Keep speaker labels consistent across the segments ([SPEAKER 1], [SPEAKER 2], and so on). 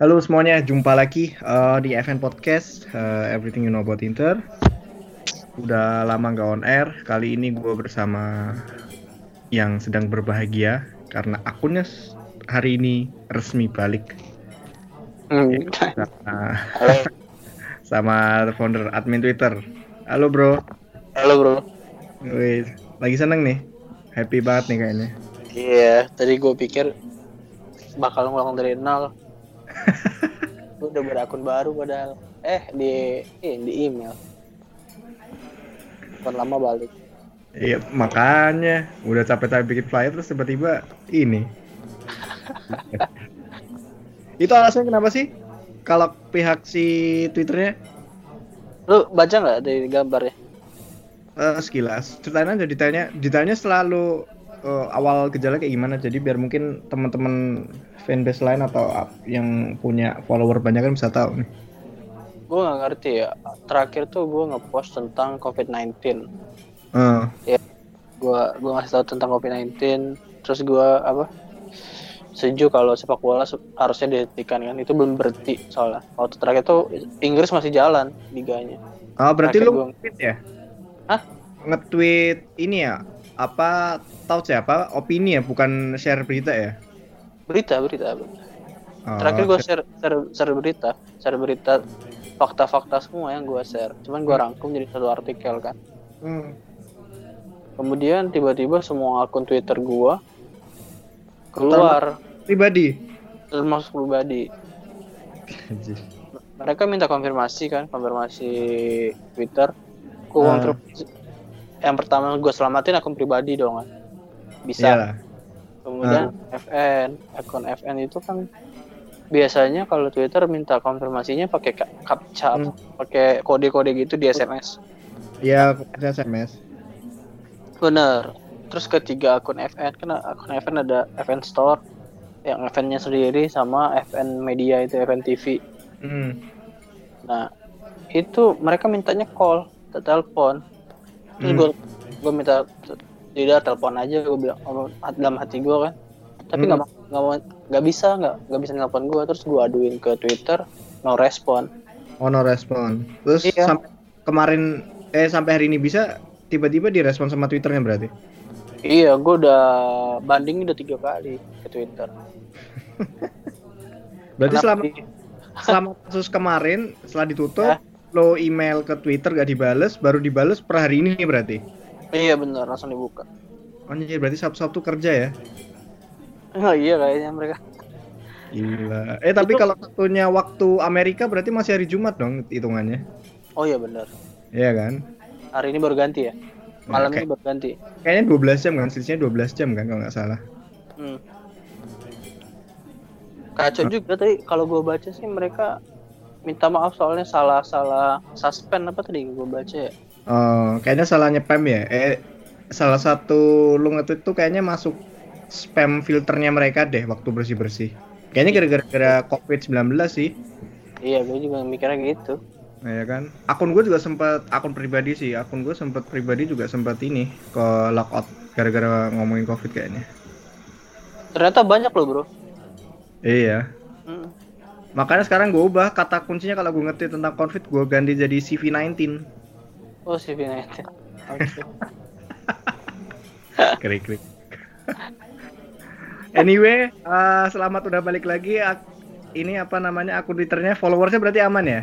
[SPEAKER 1] Halo semuanya, jumpa lagi uh, di FN Podcast uh, Everything You Know About Inter. Udah lama nggak on air. Kali ini gue bersama yang sedang berbahagia karena akunnya hari ini resmi balik.
[SPEAKER 2] Hmm.
[SPEAKER 1] Sama, sama founder admin Twitter. Halo bro,
[SPEAKER 2] halo bro.
[SPEAKER 1] Wih, lagi seneng nih, happy banget nih kayaknya.
[SPEAKER 2] Iya, tadi gue pikir bakal ngulang dari nol. Gue udah berakun baru padahal. Eh di eh, di email. Bukan lama balik.
[SPEAKER 1] Iya makanya udah capek-capek bikin flyer terus tiba-tiba ini. Itu alasannya kenapa sih? Kalau pihak si Twitternya
[SPEAKER 2] Lu baca nggak dari gambarnya?
[SPEAKER 1] eh, sekilas ceritain aja detailnya detailnya selalu eh, awal gejala kayak gimana jadi biar mungkin teman-teman fanbase lain atau yang punya follower banyak kan bisa tahu nih.
[SPEAKER 2] Gue nggak ngerti ya. Terakhir tuh gue ngepost tentang COVID-19.
[SPEAKER 1] Eh,
[SPEAKER 2] Gue gue ngasih tahu tentang COVID-19. Terus gue apa? Setuju kalau sepak bola harusnya dihentikan kan. Itu belum berhenti soalnya. Waktu terakhir tuh Inggris masih jalan liganya.
[SPEAKER 1] oh berarti
[SPEAKER 2] Terakhir
[SPEAKER 1] lu
[SPEAKER 2] gua-
[SPEAKER 1] nge-tweet ya?
[SPEAKER 2] Hah?
[SPEAKER 1] Nge-tweet ini ya? Apa tahu siapa? Opini ya, bukan share berita ya?
[SPEAKER 2] berita berita.
[SPEAKER 1] Oh,
[SPEAKER 2] terakhir gue share, share share berita share berita fakta-fakta semua yang gue share cuman gue rangkum jadi satu artikel kan
[SPEAKER 1] Hmm.
[SPEAKER 2] kemudian tiba-tiba semua akun twitter gue keluar
[SPEAKER 1] pribadi.
[SPEAKER 2] termasuk pribadi mereka minta konfirmasi kan konfirmasi twitter gue
[SPEAKER 1] Ah.
[SPEAKER 2] konfirmasi yang pertama gue selamatin akun pribadi dong kan bisa
[SPEAKER 1] Iyalah.
[SPEAKER 2] kemudian FN akun FN itu kan biasanya kalau Twitter minta konfirmasinya pakai ka- captcha
[SPEAKER 1] Hmm.
[SPEAKER 2] pakai kode-kode gitu di SMS
[SPEAKER 1] Ya, SMS.
[SPEAKER 2] bener terus ketiga akun FN kan akun FN ada FN Store yang FN-nya sendiri sama FN Media itu FN TV
[SPEAKER 1] Hmm.
[SPEAKER 2] nah itu mereka mintanya call te- telepon terus
[SPEAKER 1] Hmm.
[SPEAKER 2] gue gue minta tidak telepon aja gue bilang oh, dalam hati gue kan tapi
[SPEAKER 1] Hmm.
[SPEAKER 2] nggak mau nggak mau nggak bisa nggak nggak bisa nelpon gue terus gue aduin ke Twitter no respon
[SPEAKER 1] Oh, no respon. Terus
[SPEAKER 2] Iya.
[SPEAKER 1] sampai kemarin eh sampai hari ini bisa tiba-tiba direspon sama Twitternya berarti.
[SPEAKER 2] iya gue udah banding udah tiga kali ke Twitter
[SPEAKER 1] Berarti
[SPEAKER 2] Kenapa
[SPEAKER 1] selama
[SPEAKER 2] di-
[SPEAKER 1] selama kasus kemarin setelah ditutup
[SPEAKER 2] Ya.
[SPEAKER 1] Lo email ke Twitter gak dibales, baru dibales per hari ini berarti.
[SPEAKER 2] iya bener langsung dibuka
[SPEAKER 1] Anjir, berarti Sabtu-Sabtu kerja ya?
[SPEAKER 2] oh, iya kayaknya mereka
[SPEAKER 1] Gila. Eh tapi
[SPEAKER 2] Itu-
[SPEAKER 1] kalau satunya waktu Amerika berarti masih hari Jumat dong hitungannya.
[SPEAKER 2] oh iya bener
[SPEAKER 1] Iya kan?
[SPEAKER 2] hari ini baru ganti ya malam
[SPEAKER 1] Oke.
[SPEAKER 2] ini baru ganti
[SPEAKER 1] Kayaknya 12 jam kan, selisihnya 12 jam kan kalau nggak salah.
[SPEAKER 2] hmm. kacau juga tadi kalau gue baca sih mereka minta maaf soalnya salah salah suspend apa tadi gue baca ya
[SPEAKER 1] Oh, kayaknya salahnya Pem ya. Eh, salah satu lu nge-tweet tuh kayaknya masuk spam filternya mereka deh waktu bersih-bersih. Kayaknya gara-gara COVID-19 sih.
[SPEAKER 2] iya gue juga mikirnya gitu
[SPEAKER 1] Nah, ya kan? Akun gue juga sempat akun pribadi sih. Akun gue sempat pribadi juga sempat ini ke lockout gara-gara ngomongin COVID kayaknya.
[SPEAKER 2] ternyata banyak loh bro
[SPEAKER 1] Iya.
[SPEAKER 2] Hmm.
[SPEAKER 1] Makanya sekarang gue ubah kata kuncinya kalau gue nge-tweet tentang COVID gue ganti jadi CV19.
[SPEAKER 2] oh CV United Oke.
[SPEAKER 1] Krik-krik. anyway, eh, selamat udah balik lagi. Ini apa namanya akun Twitternya followersnya berarti aman ya?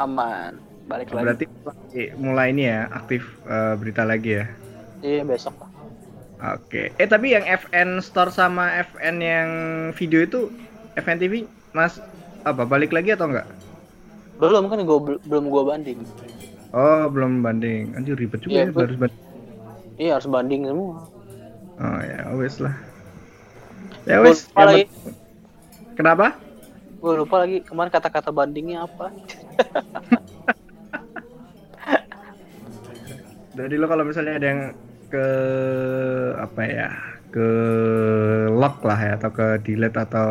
[SPEAKER 2] aman balik lagi
[SPEAKER 1] Berarti mulai- ini ya aktif eh, berita lagi ya.
[SPEAKER 2] iya besok
[SPEAKER 1] Oke. Eh tapi yang FN Store sama FN yang video itu FN TV Mas apa balik lagi atau enggak?
[SPEAKER 2] belum kan gue belum gue banding
[SPEAKER 1] Oh belum banding. Anjir ribet juga
[SPEAKER 2] Iya,
[SPEAKER 1] ya
[SPEAKER 2] gua-
[SPEAKER 1] harus banding.
[SPEAKER 2] iya harus banding semua
[SPEAKER 1] Oh ya wes lah. Ya
[SPEAKER 2] Gua
[SPEAKER 1] wes. penting- Kenapa?
[SPEAKER 2] gue lupa lagi kemarin kata-kata bandingnya apa
[SPEAKER 1] Jadi lo kalau misalnya ada yang ke apa ya ke lock lah ya atau ke delete atau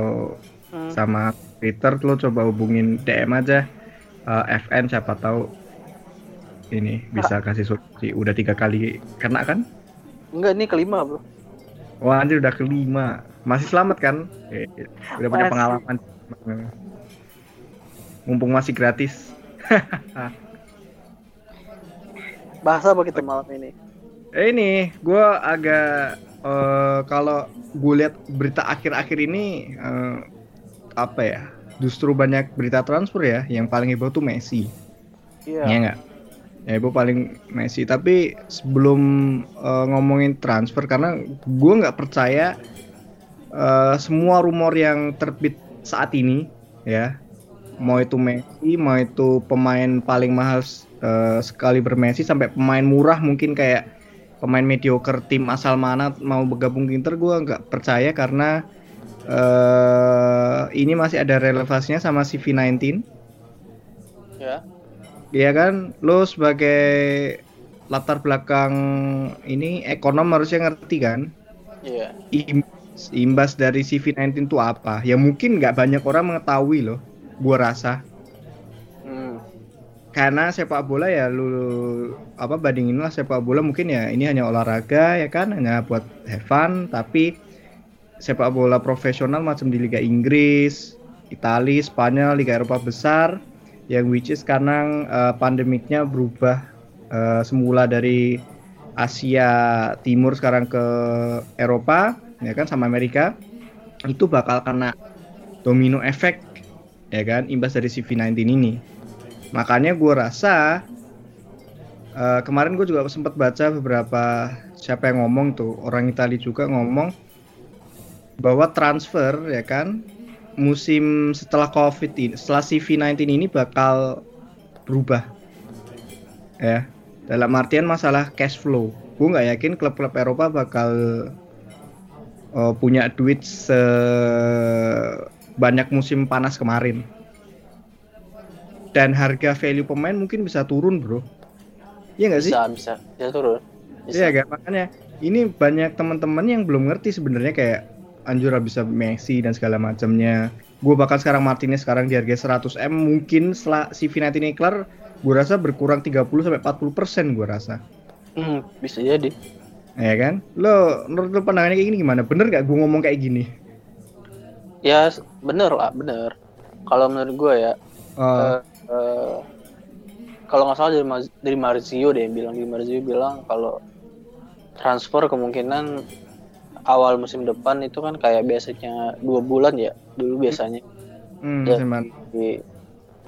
[SPEAKER 2] Hmm.
[SPEAKER 1] sama Twitter lo coba hubungin DM aja. Eh, FN siapa tahu ini bisa kasih solusi. Udah tiga kali kena kan?
[SPEAKER 2] Enggak ini kelima bro.
[SPEAKER 1] Wah anjir udah kelima. Masih selamat kan? Eh, udah punya pengalaman. Mumpung masih gratis.
[SPEAKER 2] Bahasa apa kita malam ini?
[SPEAKER 1] Eh ini, gue agak uh, kalau gue lihat berita akhir-akhir ini uh, apa ya? Justru banyak berita transfer ya. Yang paling heboh tuh Messi.
[SPEAKER 2] Iya.
[SPEAKER 1] Iya nggak? Ya heboh paling Messi. Tapi sebelum uh, ngomongin transfer, karena gue nggak percaya uh, semua rumor yang terbit saat ini, ya, mau itu Messi, mau itu pemain paling mahal uh, sekali bermessi sampai pemain murah mungkin kayak pemain mediocre tim asal mana mau bergabung ke Inter gue nggak percaya karena uh, ini masih ada relevansinya sama CV19
[SPEAKER 2] Ya.
[SPEAKER 1] Iya kan, lo sebagai latar belakang ini ekonom harusnya ngerti kan,
[SPEAKER 2] Iya.
[SPEAKER 1] imbas, imbas dari CV19 itu apa? Ya mungkin nggak banyak orang mengetahui loh, gua rasa.
[SPEAKER 2] Hmm.
[SPEAKER 1] Karena sepak bola ya lu apa bandingin lah sepak bola mungkin ya ini hanya olahraga ya kan, hanya buat have fun, tapi sepak bola profesional macam di Liga Inggris, Italia, Spanyol, Liga Eropa besar yang which is sekarang uh, pandemiknya berubah uh, semula dari Asia Timur sekarang ke Eropa ya kan sama Amerika itu bakal kena domino efek ya kan imbas dari CV19 ini. Makanya gue rasa uh, kemarin gue juga sempat baca beberapa siapa yang ngomong tuh orang Italia juga ngomong bahwa transfer ya kan musim setelah COVID ini, setelah CV19 ini bakal berubah. Ya, dalam artian masalah cash flow. Gue nggak yakin klub-klub Eropa bakal uh, punya duit sebanyak musim panas kemarin. Dan harga value pemain mungkin bisa turun, bro. Iya nggak sih?
[SPEAKER 2] Bisa, bisa. Bisa turun.
[SPEAKER 1] Iya, kan? Makanya ini banyak teman-teman yang belum ngerti sebenarnya kayak Anjur bisa Messi dan segala macamnya. Gue bakal sekarang Martinez sekarang di harga 100 m mungkin setelah si Vinati ini kelar, gue rasa berkurang 30 sampai 40 persen gue rasa.
[SPEAKER 2] Hmm, bisa jadi.
[SPEAKER 1] Ya kan? Lo menurut lo pandangannya kayak gini gimana? Bener gak gue ngomong kayak gini?
[SPEAKER 2] Ya bener lah, bener. Kalau menurut gue ya,
[SPEAKER 1] Uh,
[SPEAKER 2] eh, eh, kalau nggak salah dari Maz- dari Marzio deh yang bilang di Marzio bilang kalau transfer kemungkinan awal musim depan itu kan kayak biasanya dua bulan ya dulu biasanya
[SPEAKER 1] hmm. Seman.
[SPEAKER 2] di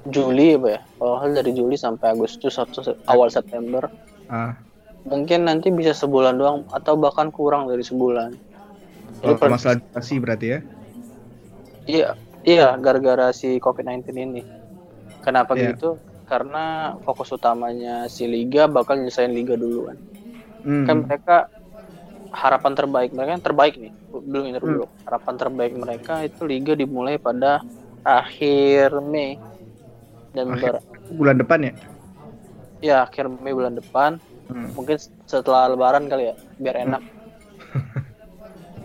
[SPEAKER 2] Juli apa ya kalau salah dari Juli sampai Agustus atau se- awal September
[SPEAKER 1] Ah,
[SPEAKER 2] mungkin nanti bisa sebulan doang atau bahkan kurang dari sebulan
[SPEAKER 1] oh,
[SPEAKER 2] per-
[SPEAKER 1] masalah durasi berarti ya?
[SPEAKER 2] iya iya gara-gara si COVID-19 ini kenapa
[SPEAKER 1] Iya.
[SPEAKER 2] gitu karena fokus utamanya si liga bakal nyelesain liga dulu kan
[SPEAKER 1] Hmm.
[SPEAKER 2] kan mereka harapan terbaik mereka yang terbaik nih belum ini
[SPEAKER 1] Hmm.
[SPEAKER 2] dulu harapan terbaik mereka itu liga dimulai pada akhir Mei dan
[SPEAKER 1] Akhir-
[SPEAKER 2] ber-
[SPEAKER 1] bulan depan ya?
[SPEAKER 2] ya akhir Mei bulan depan
[SPEAKER 1] Hmm.
[SPEAKER 2] mungkin setelah lebaran kali ya biar enak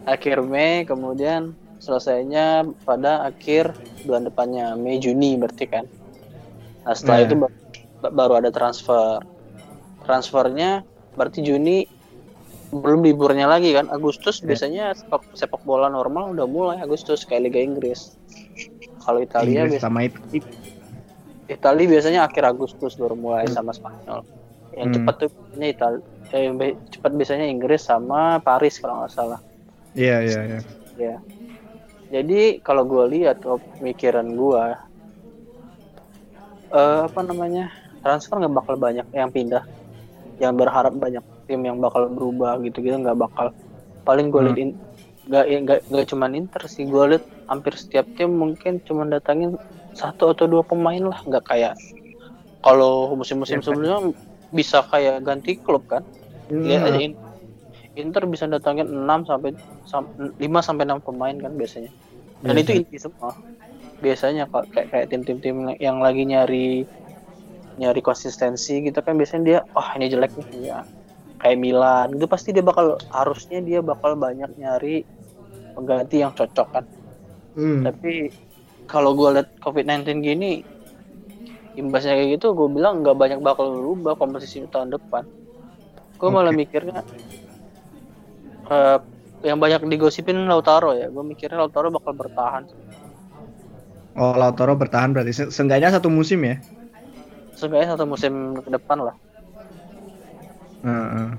[SPEAKER 2] akhir Mei kemudian selesainya pada akhir bulan depannya Mei Juni berarti kan nah setelah
[SPEAKER 1] Iya.
[SPEAKER 2] itu ba- ba- baru ada transfer transfernya berarti Juni belum liburnya lagi kan Agustus
[SPEAKER 1] Iya.
[SPEAKER 2] biasanya sepak, sepak bola normal udah mulai Agustus kayak Liga Inggris kalau Italia
[SPEAKER 1] Inggris
[SPEAKER 2] biasa,
[SPEAKER 1] sama itu.
[SPEAKER 2] Italia biasanya akhir Agustus baru mulai sama Spanyol yang
[SPEAKER 1] Hmm.
[SPEAKER 2] cepat tuh biasanya Italia eh, cepat biasanya Inggris sama Paris kalau nggak salah
[SPEAKER 1] Iya, iya, iya.
[SPEAKER 2] ya jadi kalau gue lihat kalau pemikiran gue eh, apa namanya transfer nggak bakal banyak yang pindah yang berharap banyak tim yang bakal berubah gitu gitu nggak bakal paling gue
[SPEAKER 1] Hmm.
[SPEAKER 2] lihat in- nggak nggak nggak cuman Inter sih gue lihat hampir setiap tim mungkin cuma datangin satu atau dua pemain lah nggak kayak kalau musim-musim
[SPEAKER 1] Iya, kan?
[SPEAKER 2] sebelumnya bisa kayak ganti klub kan Lihat
[SPEAKER 1] Hmm.
[SPEAKER 2] aja In- Inter bisa datangin 6 sampai sam- 5 sampai 6 pemain kan biasanya. Dan
[SPEAKER 1] Iya,
[SPEAKER 2] itu
[SPEAKER 1] kan?
[SPEAKER 2] inti semua. Biasanya kok kayak kayak tim-tim tim yang lagi nyari nyari konsistensi gitu kan biasanya dia wah ini jelek nih ya. Kayak Milan itu pasti dia bakal harusnya dia bakal banyak nyari pengganti yang cocok kan.
[SPEAKER 1] Hmm.
[SPEAKER 2] Tapi kalau gue liat COVID-19 gini imbasnya kayak gitu gue bilang nggak banyak bakal berubah kompetisi tahun depan. Gue malah mikirnya eh, yang banyak digosipin Lautaro ya. Gue mikirnya Lautaro bakal bertahan.
[SPEAKER 1] Oh, Lautaro bertahan berarti Se seenggaknya satu musim ya?
[SPEAKER 2] Seenggaknya satu musim ke depan lah.
[SPEAKER 1] Uh.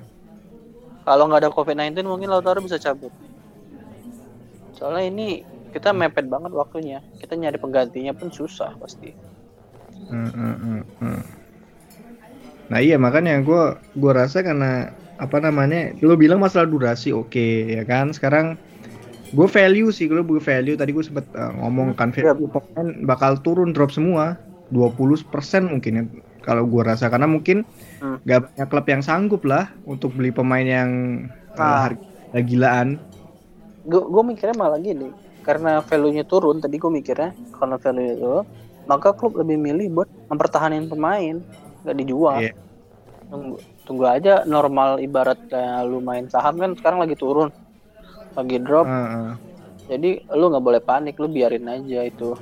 [SPEAKER 2] Kalau nggak ada COVID-19 mungkin Lautaro bisa cabut. Soalnya ini kita mepet banget waktunya. Kita nyari penggantinya pun susah pasti.
[SPEAKER 1] Uh, uh, uh. Nah iya makanya gue gue rasa karena apa namanya lo bilang masalah durasi oke okay, ya kan sekarang gue value sih gue gue value tadi gue sempet uh, ngomong kan
[SPEAKER 2] Iya.
[SPEAKER 1] value pemain bakal turun drop semua 20% mungkin ya kalau gue rasa karena mungkin
[SPEAKER 2] Hmm.
[SPEAKER 1] gak banyak klub yang sanggup lah untuk beli pemain yang uh,
[SPEAKER 2] Ah.
[SPEAKER 1] harga gilaan
[SPEAKER 2] Gue mikirnya malah gini. Karena value-nya turun, tadi gue mikirnya karena value itu, maka klub lebih milih buat mempertahankan pemain, nggak dijual.
[SPEAKER 1] Iya.
[SPEAKER 2] Tunggu, tunggu aja normal ibarat kayak lu main saham kan sekarang lagi turun, lagi drop.
[SPEAKER 1] Uh, uh.
[SPEAKER 2] Jadi lu nggak boleh panik, lu biarin aja itu.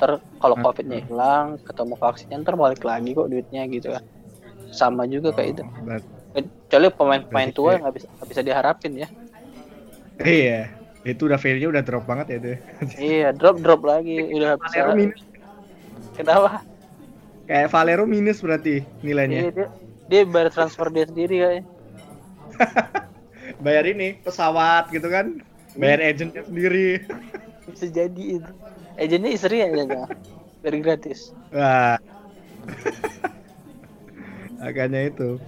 [SPEAKER 2] Ntar kalau
[SPEAKER 1] Hmm.
[SPEAKER 2] covidnya hilang, ketemu vaksinnya ntar balik lagi kok duitnya gitu kan. Sama juga kayak itu.
[SPEAKER 1] Ber-
[SPEAKER 2] Kecuali pemain-pemain tua
[SPEAKER 1] kayak-
[SPEAKER 2] yang nggak bisa nggak bisa diharapin ya.
[SPEAKER 1] iya itu udah value udah drop banget ya itu
[SPEAKER 2] iya, drop drop lagi, udah bisa.
[SPEAKER 1] Valero minus
[SPEAKER 2] Kenapa?
[SPEAKER 1] kayak Valero minus berarti
[SPEAKER 2] Iya,
[SPEAKER 1] nilainya
[SPEAKER 2] dia, dia bayar transfer dia sendiri kayaknya.
[SPEAKER 1] bayar ini pesawat gitu kan bayar agentnya sendiri
[SPEAKER 2] Bisa jadi itu. Agentnya istri aja jangan. Biar gratis.
[SPEAKER 1] Wah. Makanya itu.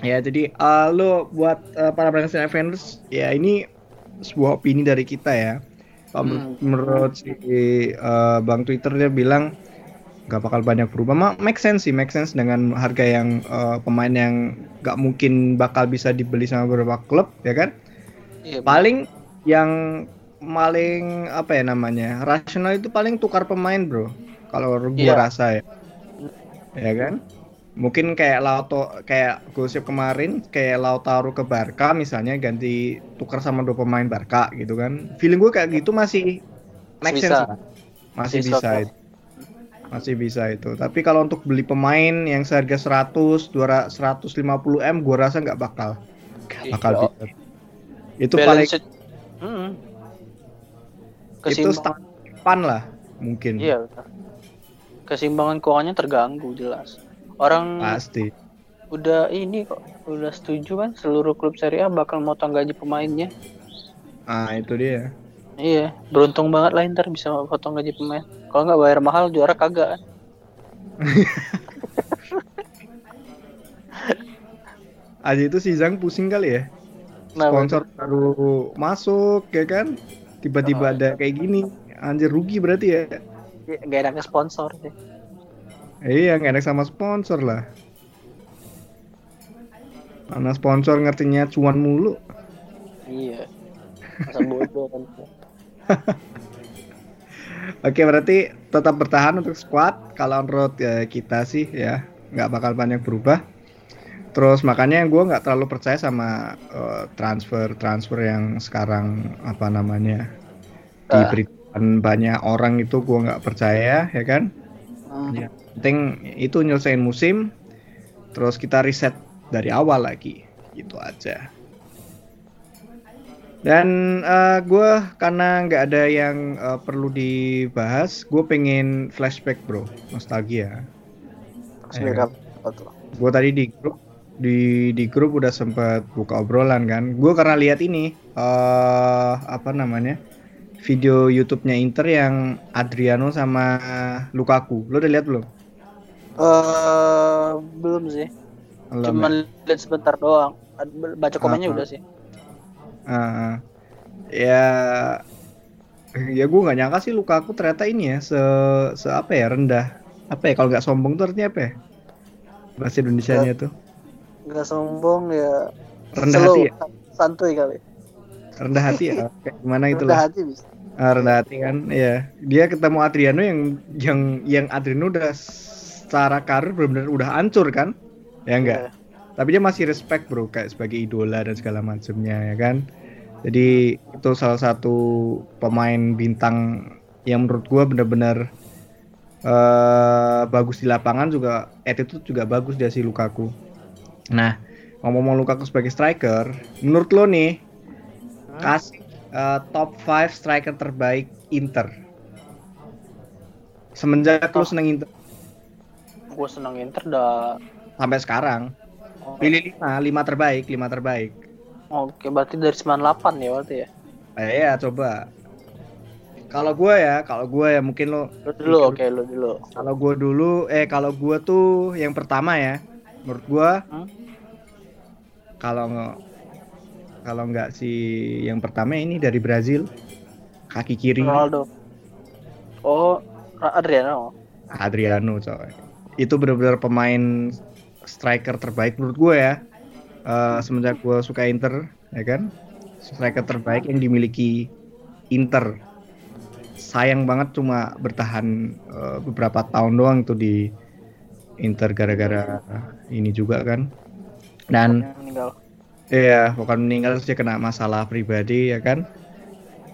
[SPEAKER 1] Ya jadi uh, lo buat uh, para Brands Avengers ya ini sebuah opini dari kita ya.
[SPEAKER 2] Hmm.
[SPEAKER 1] menurut si uh, Bang Twitter dia bilang nggak bakal banyak berubah. Ma make sense sih, make sense dengan harga yang uh, pemain yang nggak mungkin bakal bisa dibeli sama beberapa klub ya kan.
[SPEAKER 2] Iya,
[SPEAKER 1] Paling yang paling apa ya namanya rasional itu paling tukar pemain bro kalau gua
[SPEAKER 2] Iya.
[SPEAKER 1] rasa ya ya kan mungkin kayak Lauto kayak gosip kemarin kayak Lautaro ke Barca misalnya ganti tukar sama dua pemain Barca gitu kan feeling gue kayak gitu masih make
[SPEAKER 2] Bisa.
[SPEAKER 1] sense lah. masih bisa
[SPEAKER 2] sok.
[SPEAKER 1] itu masih bisa itu tapi kalau untuk beli pemain yang seharga 100 200 150 m gua rasa nggak bakal nggak
[SPEAKER 2] Iya.
[SPEAKER 1] bakal bisa itu paling
[SPEAKER 2] balance Hmm.
[SPEAKER 1] Itu
[SPEAKER 2] Keseimbangan,
[SPEAKER 1] pan lah mungkin
[SPEAKER 2] iya betul. Keseimbangan keuangannya terganggu jelas. Orang
[SPEAKER 1] pasti
[SPEAKER 2] udah ini kok udah setuju kan seluruh klub Serie A bakal motong gaji pemainnya.
[SPEAKER 1] ah itu dia
[SPEAKER 2] Iya, beruntung banget lah Inter bisa potong gaji pemain. Kalau nggak bayar mahal juara kagak kan.
[SPEAKER 1] aja itu si Zhang pusing kali ya sponsor baru masuk ya kan tiba-tiba
[SPEAKER 2] Oh,
[SPEAKER 1] ada kayak gini anjir rugi berarti ya
[SPEAKER 2] ya, nggak enaknya sponsor sih.
[SPEAKER 1] iya nggak enak sama sponsor lah karena sponsor ngertinya cuan mulu
[SPEAKER 2] Iya. Masa bodoh kan.
[SPEAKER 1] Oke berarti tetap bertahan untuk squad kalau menurut ya, kita sih ya nggak bakal banyak berubah. Terus makanya gue nggak terlalu percaya sama eh, transfer transfer yang sekarang apa namanya
[SPEAKER 2] Ah.
[SPEAKER 1] diberitakan banyak orang itu gue nggak percaya ya kan.
[SPEAKER 2] Hmm.
[SPEAKER 1] Ya, penting itu nyelesain musim, terus kita riset dari awal lagi gitu aja. Dan gue karena nggak ada yang eh, perlu dibahas, gue pengen flashback bro, nostalgia.
[SPEAKER 2] Sebenarnya tuh?
[SPEAKER 1] Gue tadi di grup di di grup udah sempet buka obrolan kan. Gue karena lihat ini eh apa namanya video YouTube-nya Inter yang Adriano sama Lukaku. Lo udah lihat belum?
[SPEAKER 2] Eh belum sih.
[SPEAKER 1] Belum
[SPEAKER 2] Cuman
[SPEAKER 1] ya?
[SPEAKER 2] lihat sebentar doang. Baca komennya
[SPEAKER 1] Ah, ah.
[SPEAKER 2] udah sih.
[SPEAKER 1] Ah, ya ya gue nggak nyangka sih Lukaku ternyata ini ya se, se apa ya rendah apa ya kalau nggak sombong tuh artinya apa ya bahasa Indonesia-nya tuh
[SPEAKER 2] Nggak sombong ya.
[SPEAKER 1] rendah
[SPEAKER 2] slow,
[SPEAKER 1] hati ya
[SPEAKER 2] santuy kali.
[SPEAKER 1] rendah hati ya kayak gimana itu
[SPEAKER 2] Rendah hati bisa.
[SPEAKER 1] Ah, rendah hati kan ya dia ketemu Adriano yang yang yang Adriano udah secara karir benar-benar udah hancur kan ya enggak
[SPEAKER 2] Iya.
[SPEAKER 1] tapi dia masih respect bro kayak sebagai idola dan segala macamnya ya kan jadi itu salah satu pemain bintang yang menurut gua benar-benar eh bagus di lapangan juga attitude juga bagus dari si Lukaku nah ngomong-ngomong Lukaku sebagai striker menurut lo nih kasih eh, top 5 striker terbaik Inter Semenjak
[SPEAKER 2] Oh.
[SPEAKER 1] seneng Inter
[SPEAKER 2] Gue seneng Inter dah.
[SPEAKER 1] sampai sekarang.
[SPEAKER 2] Oh,
[SPEAKER 1] Pilih lima, lima terbaik, lima terbaik.
[SPEAKER 2] Oke, berarti dari 98 ya berarti ya.
[SPEAKER 1] Eh, ya coba. Kalau gue ya, kalau gue ya mungkin lo.
[SPEAKER 2] Lu dulu, oke lu dulu.
[SPEAKER 1] Kalau gue dulu, eh kalau gue tuh yang pertama ya, menurut gue.
[SPEAKER 2] Hmm?
[SPEAKER 1] Kalau nggak, kalau nggak si yang pertama ini dari Brazil, kaki kiri
[SPEAKER 2] Ronaldo. Oh, Adriano.
[SPEAKER 1] Adriano coy. Itu benar-benar pemain striker terbaik menurut gue ya. Eh, semenjak gue suka Inter, ya kan? Striker terbaik yang dimiliki Inter. Sayang banget cuma bertahan eh, beberapa tahun doang tuh di Inter gara-gara ini juga kan. Dan. Iya, bukan meninggal dia kena masalah pribadi ya kan.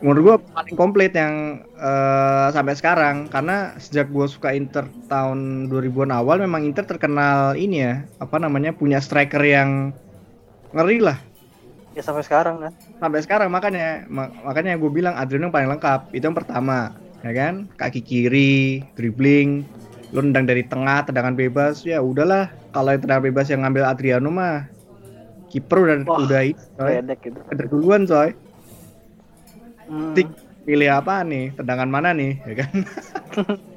[SPEAKER 1] Menurut gua paling komplit yang eh, sampai sekarang karena sejak gua suka Inter tahun 2000-an awal memang Inter terkenal ini ya, apa namanya punya striker yang ngeri lah.
[SPEAKER 2] Ya sampai sekarang kan.
[SPEAKER 1] Sampai sekarang makanya ma- makanya gue bilang Adriano yang paling lengkap. Itu yang pertama, ya kan? Kaki kiri, dribbling, lu nendang dari tengah, tendangan bebas, ya udahlah. Kalau yang tendangan bebas yang ngambil Adriano mah kiper udah
[SPEAKER 2] Wah,
[SPEAKER 1] udah coy.
[SPEAKER 2] Gitu.
[SPEAKER 1] Ada duluan coy.
[SPEAKER 2] Hmm.
[SPEAKER 1] Tik. Pilih apa nih? Tendangan mana nih? Ya kan?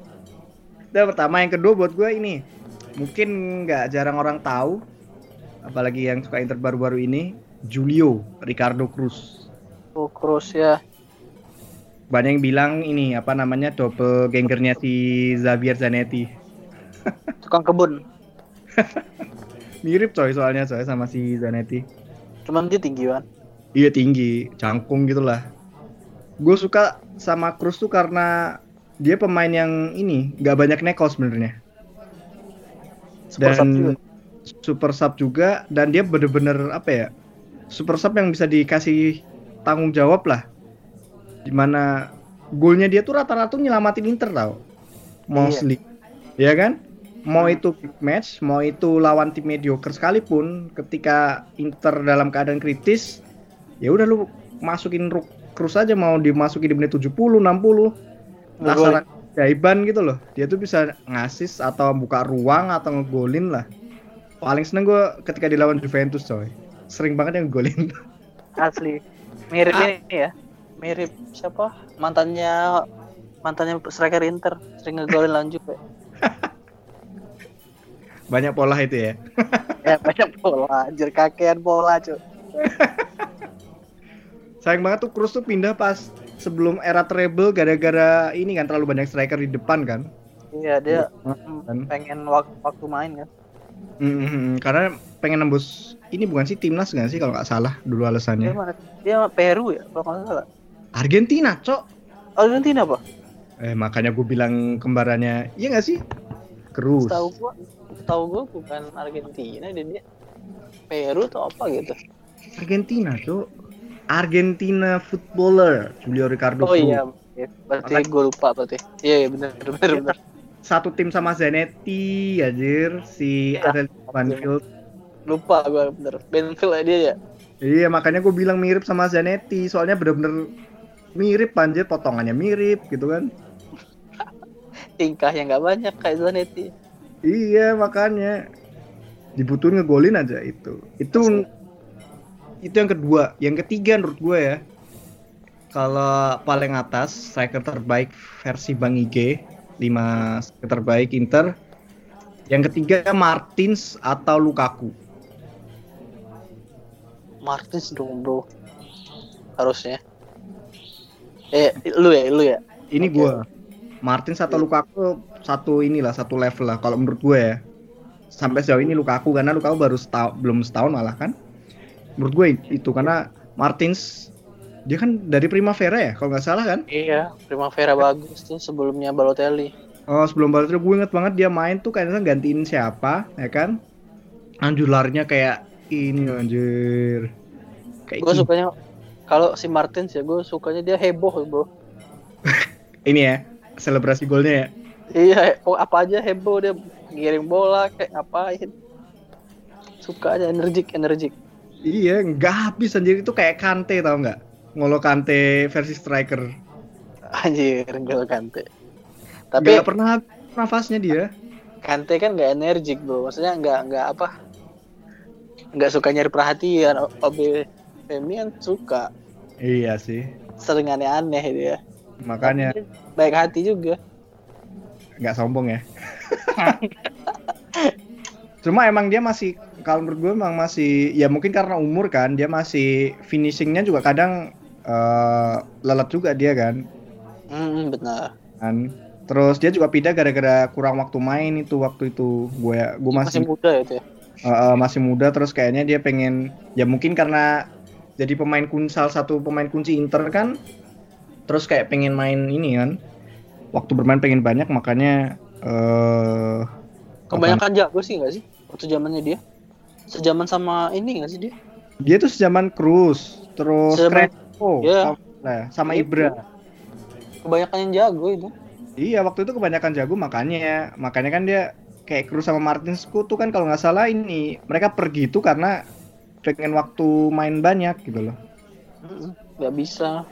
[SPEAKER 1] Dan pertama, yang kedua buat gue ini mungkin nggak jarang orang tahu, apalagi yang suka Inter baru-baru ini, Julio Ricardo Cruz.
[SPEAKER 2] Oh, Kroos ya.
[SPEAKER 1] Banyak yang bilang ini apa namanya double ganggernya si Xavier Zanetti.
[SPEAKER 2] Tukang kebun.
[SPEAKER 1] Mirip coy soalnya coy sama si Zanetti.
[SPEAKER 2] Cuman dia tinggi kan.
[SPEAKER 1] Iya tinggi, cangkung gitulah. Gue suka sama Cruz tuh karena dia pemain yang ini nggak banyak neko sebenarnya.
[SPEAKER 2] Super sub
[SPEAKER 1] dan
[SPEAKER 2] juga.
[SPEAKER 1] super sub juga dan dia bener-bener apa ya super sub yang bisa dikasih tanggung jawab lah di mana golnya dia tuh rata-rata nyelamatin Inter tau mostly ya kan mau itu big match mau itu lawan tim mediocre sekalipun ketika Inter dalam keadaan kritis ya udah lu masukin Ru- Cruz aja mau dimasukin di menit 70 60
[SPEAKER 2] Ngegolin.
[SPEAKER 1] Laksana jaiban gitu loh. Dia tuh bisa ngasis atau buka ruang atau ngegolin lah. Paling seneng gue ketika dilawan Juventus coy. Sering banget yang ngegolin.
[SPEAKER 2] Asli. Mirip
[SPEAKER 1] Ah.
[SPEAKER 2] ini ya. Mirip siapa? Mantannya mantannya striker Inter. Sering ngegolin lanjut ya.
[SPEAKER 1] Banyak pola itu ya.
[SPEAKER 2] Ya banyak bola, anjir kakean bola, cuy.
[SPEAKER 1] Sayang banget tuh Cruz tuh pindah pas sebelum era treble gara-gara ini kan terlalu banyak striker di depan kan.
[SPEAKER 2] Iya, dia
[SPEAKER 1] Kan?
[SPEAKER 2] mm, pengen wak- waktu main kan.
[SPEAKER 1] Mm-mm, karena pengen nembus ini bukan sih timnas nggak sih kalau nggak salah dulu
[SPEAKER 2] Dia
[SPEAKER 1] alasannya.
[SPEAKER 2] mana? Dia Peru ya, kalau nggak salah.
[SPEAKER 1] Argentina, cok.
[SPEAKER 2] Argentina apa?
[SPEAKER 1] Eh makanya gue bilang kembarannya, iya nggak sih? Cruz.
[SPEAKER 2] Tahu gua, tahu gua bukan Argentina dia, dia Peru atau apa gitu.
[SPEAKER 1] Argentina, cok. Argentina footballer Julio Ricardo
[SPEAKER 2] Oh
[SPEAKER 1] Cruz.
[SPEAKER 2] iya, iya. berarti gue lupa berarti. Iya, iya benar benar benar.
[SPEAKER 1] Satu tim sama Zanetti, anjir, si
[SPEAKER 2] Iya.
[SPEAKER 1] Adel Banfield.
[SPEAKER 2] Lupa gue bener. Benfield ya dia ya.
[SPEAKER 1] Iya, makanya gue bilang mirip sama Zanetti, soalnya bener-bener mirip anjir, potongannya mirip gitu kan.
[SPEAKER 2] Tingkahnya nggak banyak kayak Zanetti.
[SPEAKER 1] Iya, makanya dibutuhin ngegolin aja itu. Itu itu yang kedua, yang ketiga menurut gue ya. Kalau paling atas striker terbaik versi Bang IG, 5 striker terbaik Inter. Yang ketiga Martins atau Lukaku.
[SPEAKER 2] Martins dong bro. Harusnya. Eh, lu ya, lu ya.
[SPEAKER 1] Ini
[SPEAKER 2] Oke.
[SPEAKER 1] gua Martins atau Lukaku satu inilah satu level lah kalau menurut gue ya. Sampai sejauh ini Lukaku karena Lukaku baru setahun, belum setahun malah kan. Menurut gue itu karena Martins dia kan dari Primavera ya kalau nggak salah kan.
[SPEAKER 2] Iya, Primavera bagus tuh sebelumnya Balotelli.
[SPEAKER 1] Oh sebelum balik gue inget banget dia main tuh kayaknya gantiin siapa ya kan. Anjur larinya kayak ini anjir. Kayak
[SPEAKER 2] Gue sukanya kalau si Martins ya, gue sukanya dia heboh bro.
[SPEAKER 1] ini ya selebrasi golnya ya.
[SPEAKER 2] Iya, oh, apa aja heboh dia ngirim bola kayak ngapain. Suka aja energik energik.
[SPEAKER 1] Iya, nggak habis anjir itu kayak Kante tau nggak? Ngolo Kante versi striker.
[SPEAKER 2] Anjir, enggak kante. Tapi
[SPEAKER 1] nggak pernah nafasnya dia.
[SPEAKER 2] Kante kan nggak energik bro, maksudnya nggak nggak apa, nggak suka nyari perhatian. Obe Femi kan suka,
[SPEAKER 1] Iya sih.
[SPEAKER 2] sering aneh-aneh dia.
[SPEAKER 1] Makanya
[SPEAKER 2] Tapi baik hati juga.
[SPEAKER 1] nggak sombong ya. Cuma emang dia masih kalau menurut gue emang masih ya mungkin karena umur kan dia masih finishingnya juga kadang eh, lelet juga dia kan.
[SPEAKER 2] Hmm, benar.
[SPEAKER 1] kan. Terus dia juga pindah gara-gara kurang waktu main itu waktu itu gue gue
[SPEAKER 2] Masih
[SPEAKER 1] masih
[SPEAKER 2] muda ya itu ya.
[SPEAKER 1] eh, masih muda terus kayaknya dia pengen ya mungkin karena jadi pemain kunci salah satu pemain kunci Inter kan terus kayak pengen main ini kan waktu bermain pengen banyak makanya eh
[SPEAKER 2] Kebanyakan jago sih nggak sih waktu zamannya dia? Sejaman sama ini nggak sih dia?
[SPEAKER 1] dia tuh sejaman Cruz terus
[SPEAKER 2] Sejaman-
[SPEAKER 1] Crespo
[SPEAKER 2] Iya.
[SPEAKER 1] sama, sama
[SPEAKER 2] Itu.
[SPEAKER 1] Ibra
[SPEAKER 2] Kebanyakan yang jago itu.
[SPEAKER 1] iya waktu itu kebanyakan jago makanya makanya kan dia kayak Cruz sama Martinsku tuh kan kalau nggak salah ini mereka pergi tuh karena pengen waktu main banyak gitu loh
[SPEAKER 2] nggak bisa.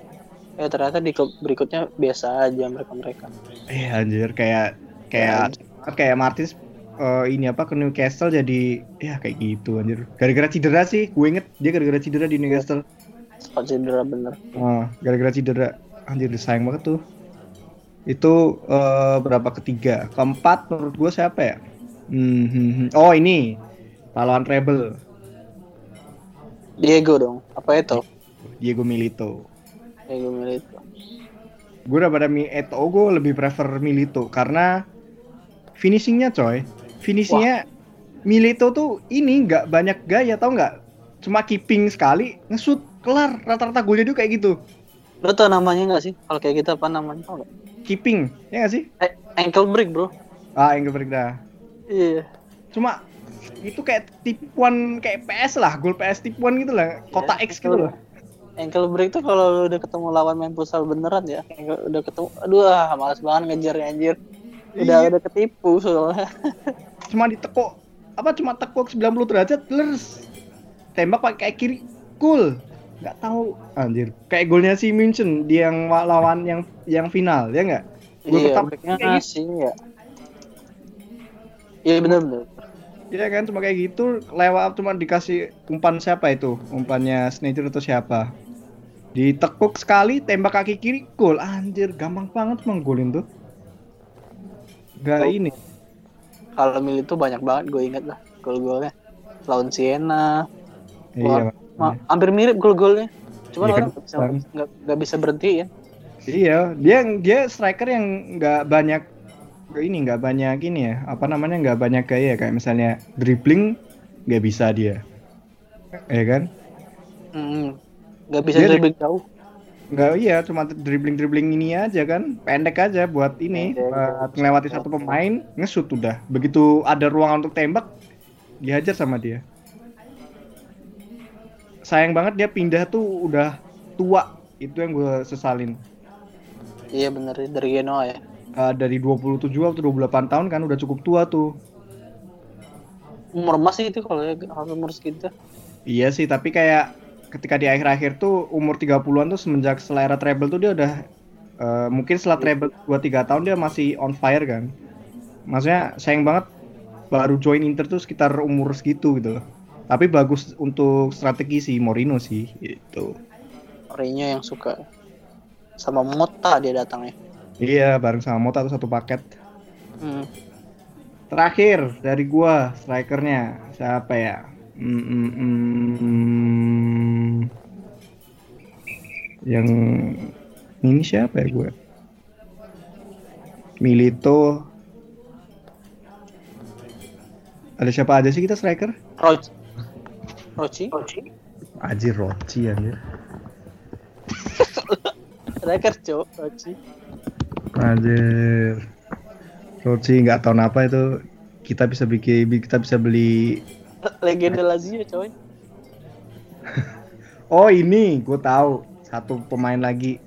[SPEAKER 2] Eh ternyata di klub berikutnya biasa aja mereka mereka.
[SPEAKER 1] Eh anjir kayak kayak kayak Martins eh, ini apa ke Newcastle jadi ya kayak gitu anjir. Gara-gara cedera sih, gue inget dia gara-gara cedera di Newcastle.
[SPEAKER 2] Sempat cedera bener.
[SPEAKER 1] Oh, gara-gara cedera. Anjir sayang banget tuh. Itu eh, berapa ketiga? Keempat menurut gue siapa ya? Hmm, hmm, hmm. Oh ini pahlawan treble
[SPEAKER 2] Diego dong. Apa itu?
[SPEAKER 1] Diego Milito.
[SPEAKER 2] Diego Milito.
[SPEAKER 1] Gue daripada Mi Eto gue lebih prefer Milito karena finishingnya coy. Finishingnya Milito tuh ini nggak banyak gaya tau nggak? Cuma keeping sekali ngesut kelar rata-rata golnya juga kayak gitu.
[SPEAKER 2] Lo tau namanya nggak sih? Kalau kayak gitu apa namanya? Tau nggak?
[SPEAKER 1] Keeping ya nggak sih?
[SPEAKER 2] Eh, ankle break bro.
[SPEAKER 1] Ah enggak break dah.
[SPEAKER 2] Iya.
[SPEAKER 1] Cuma itu kayak tipuan kayak PS lah, gol PS tipuan gitu lah,
[SPEAKER 2] Iya,
[SPEAKER 1] X gitu loh.
[SPEAKER 2] Ankle break tuh kalau udah ketemu lawan main futsal beneran ya. Ankle- udah ketemu, aduh ah, males banget ngejarnya anjir. Udah
[SPEAKER 1] Iya.
[SPEAKER 2] udah ketipu soalnya.
[SPEAKER 1] Cuma ditekuk apa cuma tekuk 90 derajat terus tembak pakai kiri gol. Nggak tahu anjir. Kayak golnya si München dia yang wa- lawan yang yang final ya nggak?
[SPEAKER 2] Iya,
[SPEAKER 1] kayak gitu.
[SPEAKER 2] ya. Iya bener bener.
[SPEAKER 1] Iya kan cuma kayak gitu lewat cuma dikasih umpan siapa itu? Umpannya Sneijder atau siapa? Ditekuk sekali tembak kaki kiri gol. Anjir gampang banget emang golin tuh. Gak
[SPEAKER 2] Oh.
[SPEAKER 1] ini.
[SPEAKER 2] Kalau Mil itu banyak banget gue inget lah gol-golnya. Lawan Siena,
[SPEAKER 1] Iya.
[SPEAKER 2] Ma- hampir mirip gol-golnya. Cuman
[SPEAKER 1] Iya kan,
[SPEAKER 2] orang nggak bisa
[SPEAKER 1] Bang.
[SPEAKER 2] nggak nggak bisa berhenti ya.
[SPEAKER 1] Iya, dia dia striker yang nggak banyak ini nggak banyak ini ya apa namanya nggak banyak gaya kayak misalnya dribbling nggak bisa dia, ya kan?
[SPEAKER 2] Mm, nggak bisa
[SPEAKER 1] Dia di-
[SPEAKER 2] dribbling jauh.
[SPEAKER 1] Nggak iya cuma dribbling dribbling ini aja kan pendek aja buat ini
[SPEAKER 2] Pendek.
[SPEAKER 1] buat melewati satu pemain ngesut udah begitu ada ruang untuk tembak dihajar sama dia. Sayang banget dia pindah tuh udah tua itu yang gue sesalin.
[SPEAKER 2] Iya bener dari Genoa ya.
[SPEAKER 1] Eh, dari 27 atau 28 tahun kan udah cukup tua tuh.
[SPEAKER 2] Umur emas sih itu kalau ya umur segitu.
[SPEAKER 1] Iya sih, tapi kayak ketika di akhir-akhir tuh umur 30-an tuh semenjak setelah era treble tuh dia udah eh, mungkin setelah treble 2-3 tahun dia masih on fire kan. Maksudnya sayang banget baru join Inter tuh sekitar umur segitu gitu loh. Tapi bagus untuk strategi si Mourinho sih gitu.
[SPEAKER 2] Mourinho yang suka sama Mota dia datangnya.
[SPEAKER 1] Iya, bareng sama Mota tuh satu paket.
[SPEAKER 2] Hmm.
[SPEAKER 1] Terakhir dari gua strikernya siapa ya? Hmm, hmm, hmm. Yang ini siapa ya gue? Milito. Ada siapa aja sih kita striker?
[SPEAKER 2] Roach. Rochi.
[SPEAKER 1] Ajir Roci anjir.
[SPEAKER 2] Striker cowok Rochi.
[SPEAKER 1] Anjir. Roci nggak tahu apa itu kita bisa bikin kita bisa beli
[SPEAKER 2] Legenda Lazio coy.
[SPEAKER 1] Oh ini, gue tahu satu pemain lagi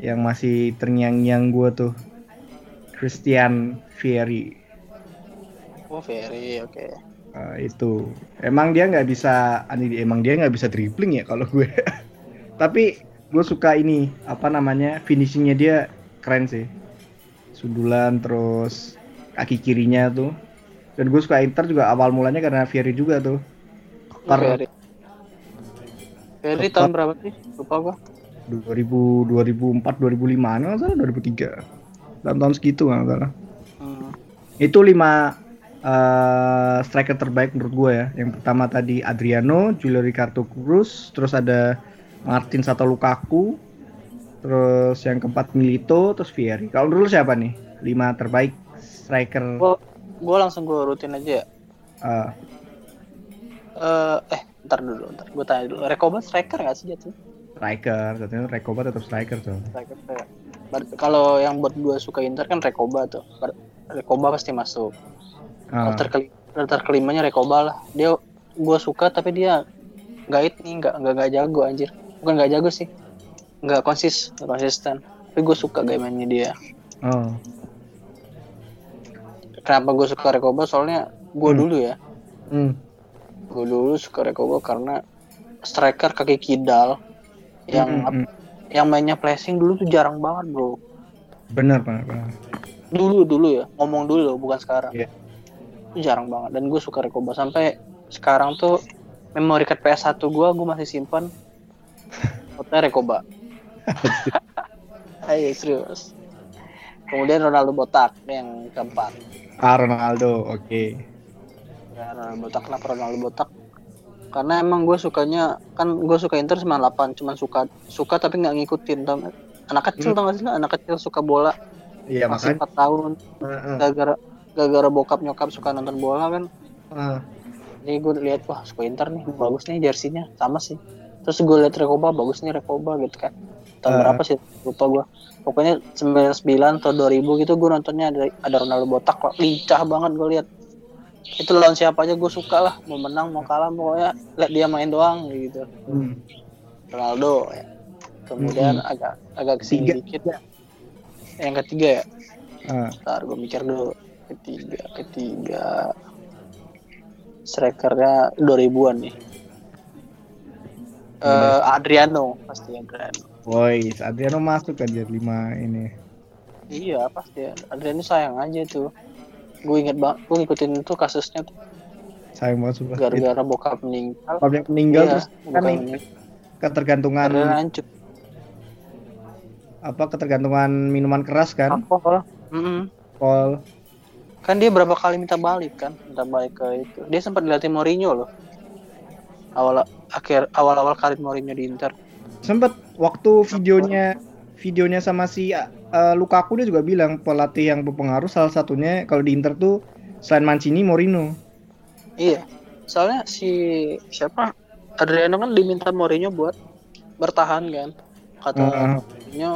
[SPEAKER 1] yang masih terngiang-ngiang gue tuh, Christian Vieri.
[SPEAKER 2] Oh very oke.
[SPEAKER 1] Eh, itu emang dia nggak bisa, ani- emang dia nggak bisa dribbling ya kalau gue. Tapi gue suka ini apa namanya finishingnya dia keren sih. sundulan terus kaki kirinya tuh. Dan gue suka Inter juga awal mulanya karena Vieri juga tuh. Per
[SPEAKER 2] Ferry. Ferry tahun berapa sih? Lupa gua.
[SPEAKER 1] 2000 2004 2005 nggak salah 2003 dalam tahun segitu nggak salah
[SPEAKER 2] Hmm.
[SPEAKER 1] itu lima eh, striker terbaik menurut gue ya yang pertama tadi Adriano Julio Ricardo Cruz terus ada Martin atau Lukaku terus yang keempat Milito terus Vieri kalau dulu siapa nih lima terbaik striker
[SPEAKER 2] Gua gua langsung gua rutin aja ya.
[SPEAKER 1] eh,
[SPEAKER 2] Eh, eh, ntar dulu, ntar gue tanya dulu. Rekoba striker nggak sih jatuh?
[SPEAKER 1] striker katanya Rekoba tetap striker tuh
[SPEAKER 2] Striker ya. Kalau yang buat gue suka Inter kan Rekoba tuh. Rekoba pasti masuk.
[SPEAKER 1] Ah,
[SPEAKER 2] Alter, keli alter kelimanya Rekoba lah. Dia gue suka tapi dia nggak ini nggak nggak nggak jago anjir. Bukan nggak jago sih. Nggak konsis, nggak konsisten. Tapi gue suka gaya mainnya dia.
[SPEAKER 1] oh
[SPEAKER 2] Kenapa gue suka Rekoba? Soalnya gue
[SPEAKER 1] Hmm.
[SPEAKER 2] dulu ya.
[SPEAKER 1] hmm.
[SPEAKER 2] Gue dulu suka Rekoba karena striker kaki kidal yang
[SPEAKER 1] Hmm, hmm, hmm.
[SPEAKER 2] yang mainnya flashing dulu tuh jarang banget bro.
[SPEAKER 1] bener bener, bener.
[SPEAKER 2] dulu dulu ya ngomong dulu loh, bukan sekarang
[SPEAKER 1] Iya.
[SPEAKER 2] itu jarang banget dan gue suka Rekoba sampai sekarang tuh memori card PS1 gue gue masih simpan fotonya Rekoba ayo serius. Kemudian Ronaldo botak yang keempat.
[SPEAKER 1] Ah Ronaldo oke.
[SPEAKER 2] Ya, Ronaldo botak. Kenapa Ronaldo botak? Karena emang gue sukanya kan gue suka Inter 98 cuman suka suka tapi nggak ngikutin tau nggak? anak kecil tau gak sih anak kecil suka bola.
[SPEAKER 1] Iya
[SPEAKER 2] masih
[SPEAKER 1] makanya.
[SPEAKER 2] 4 tahun. Gara-gara gara-gara bokap nyokap suka nonton bola kan.
[SPEAKER 1] Ah,
[SPEAKER 2] jadi gue lihat wah suka Inter nih. Bagus nih jersinya. Sama sih. Terus gue lihat Rekoba bagus nih Rekoba gitu kan tahun
[SPEAKER 1] Ah.
[SPEAKER 2] berapa sih? Lupa gue pokoknya 99 atau 2000 gitu gue nontonnya. Ada ada Ronaldo botak lah lincah banget gue lihat itu lawan siapa aja gue suka lah. Mau menang mau kalah pokoknya lihat dia main doang gitu.
[SPEAKER 1] Hmm.
[SPEAKER 2] Ronaldo ya. kemudian agak agak ke sini
[SPEAKER 1] Tiga.
[SPEAKER 2] dikit ya. Yang ketiga ya.
[SPEAKER 1] Ah,
[SPEAKER 2] Ntar gue mikir dulu. Ketiga ketiga. Strikernya 2000-an nih. Eh Adriano. Pasti Adriano.
[SPEAKER 1] Boys, Adriano masuk kan jadi lima ini.
[SPEAKER 2] Iya pasti Adriano sayang aja tuh. Gue inget banget, gue ngikutin itu kasusnya tuh
[SPEAKER 1] Sayang banget sumpah. Itu
[SPEAKER 2] gara-gara bokap meninggal.
[SPEAKER 1] Pabrik meninggal
[SPEAKER 2] Iya,
[SPEAKER 1] terus kan
[SPEAKER 2] meninggal.
[SPEAKER 1] ketergantungan
[SPEAKER 2] hancur.
[SPEAKER 1] apa ketergantungan minuman keras kan?
[SPEAKER 2] Alkohol. Mm-mm.
[SPEAKER 1] Alkohol.
[SPEAKER 2] Kan dia berapa kali minta balik kan? Minta balik ke itu. Dia sempat dilatih Mourinho loh. Awal akhir awal-awal karir Mourinho di Inter.
[SPEAKER 1] Sempet waktu videonya videonya sama si uh, Lukaku dia juga bilang pelatih yang berpengaruh salah satunya kalau di Inter tuh selain Mancini Mourinho.
[SPEAKER 2] Iya, soalnya si siapa Adriano kan diminta Mourinho buat bertahan kan. Kata
[SPEAKER 1] Heeh.
[SPEAKER 2] Mourinho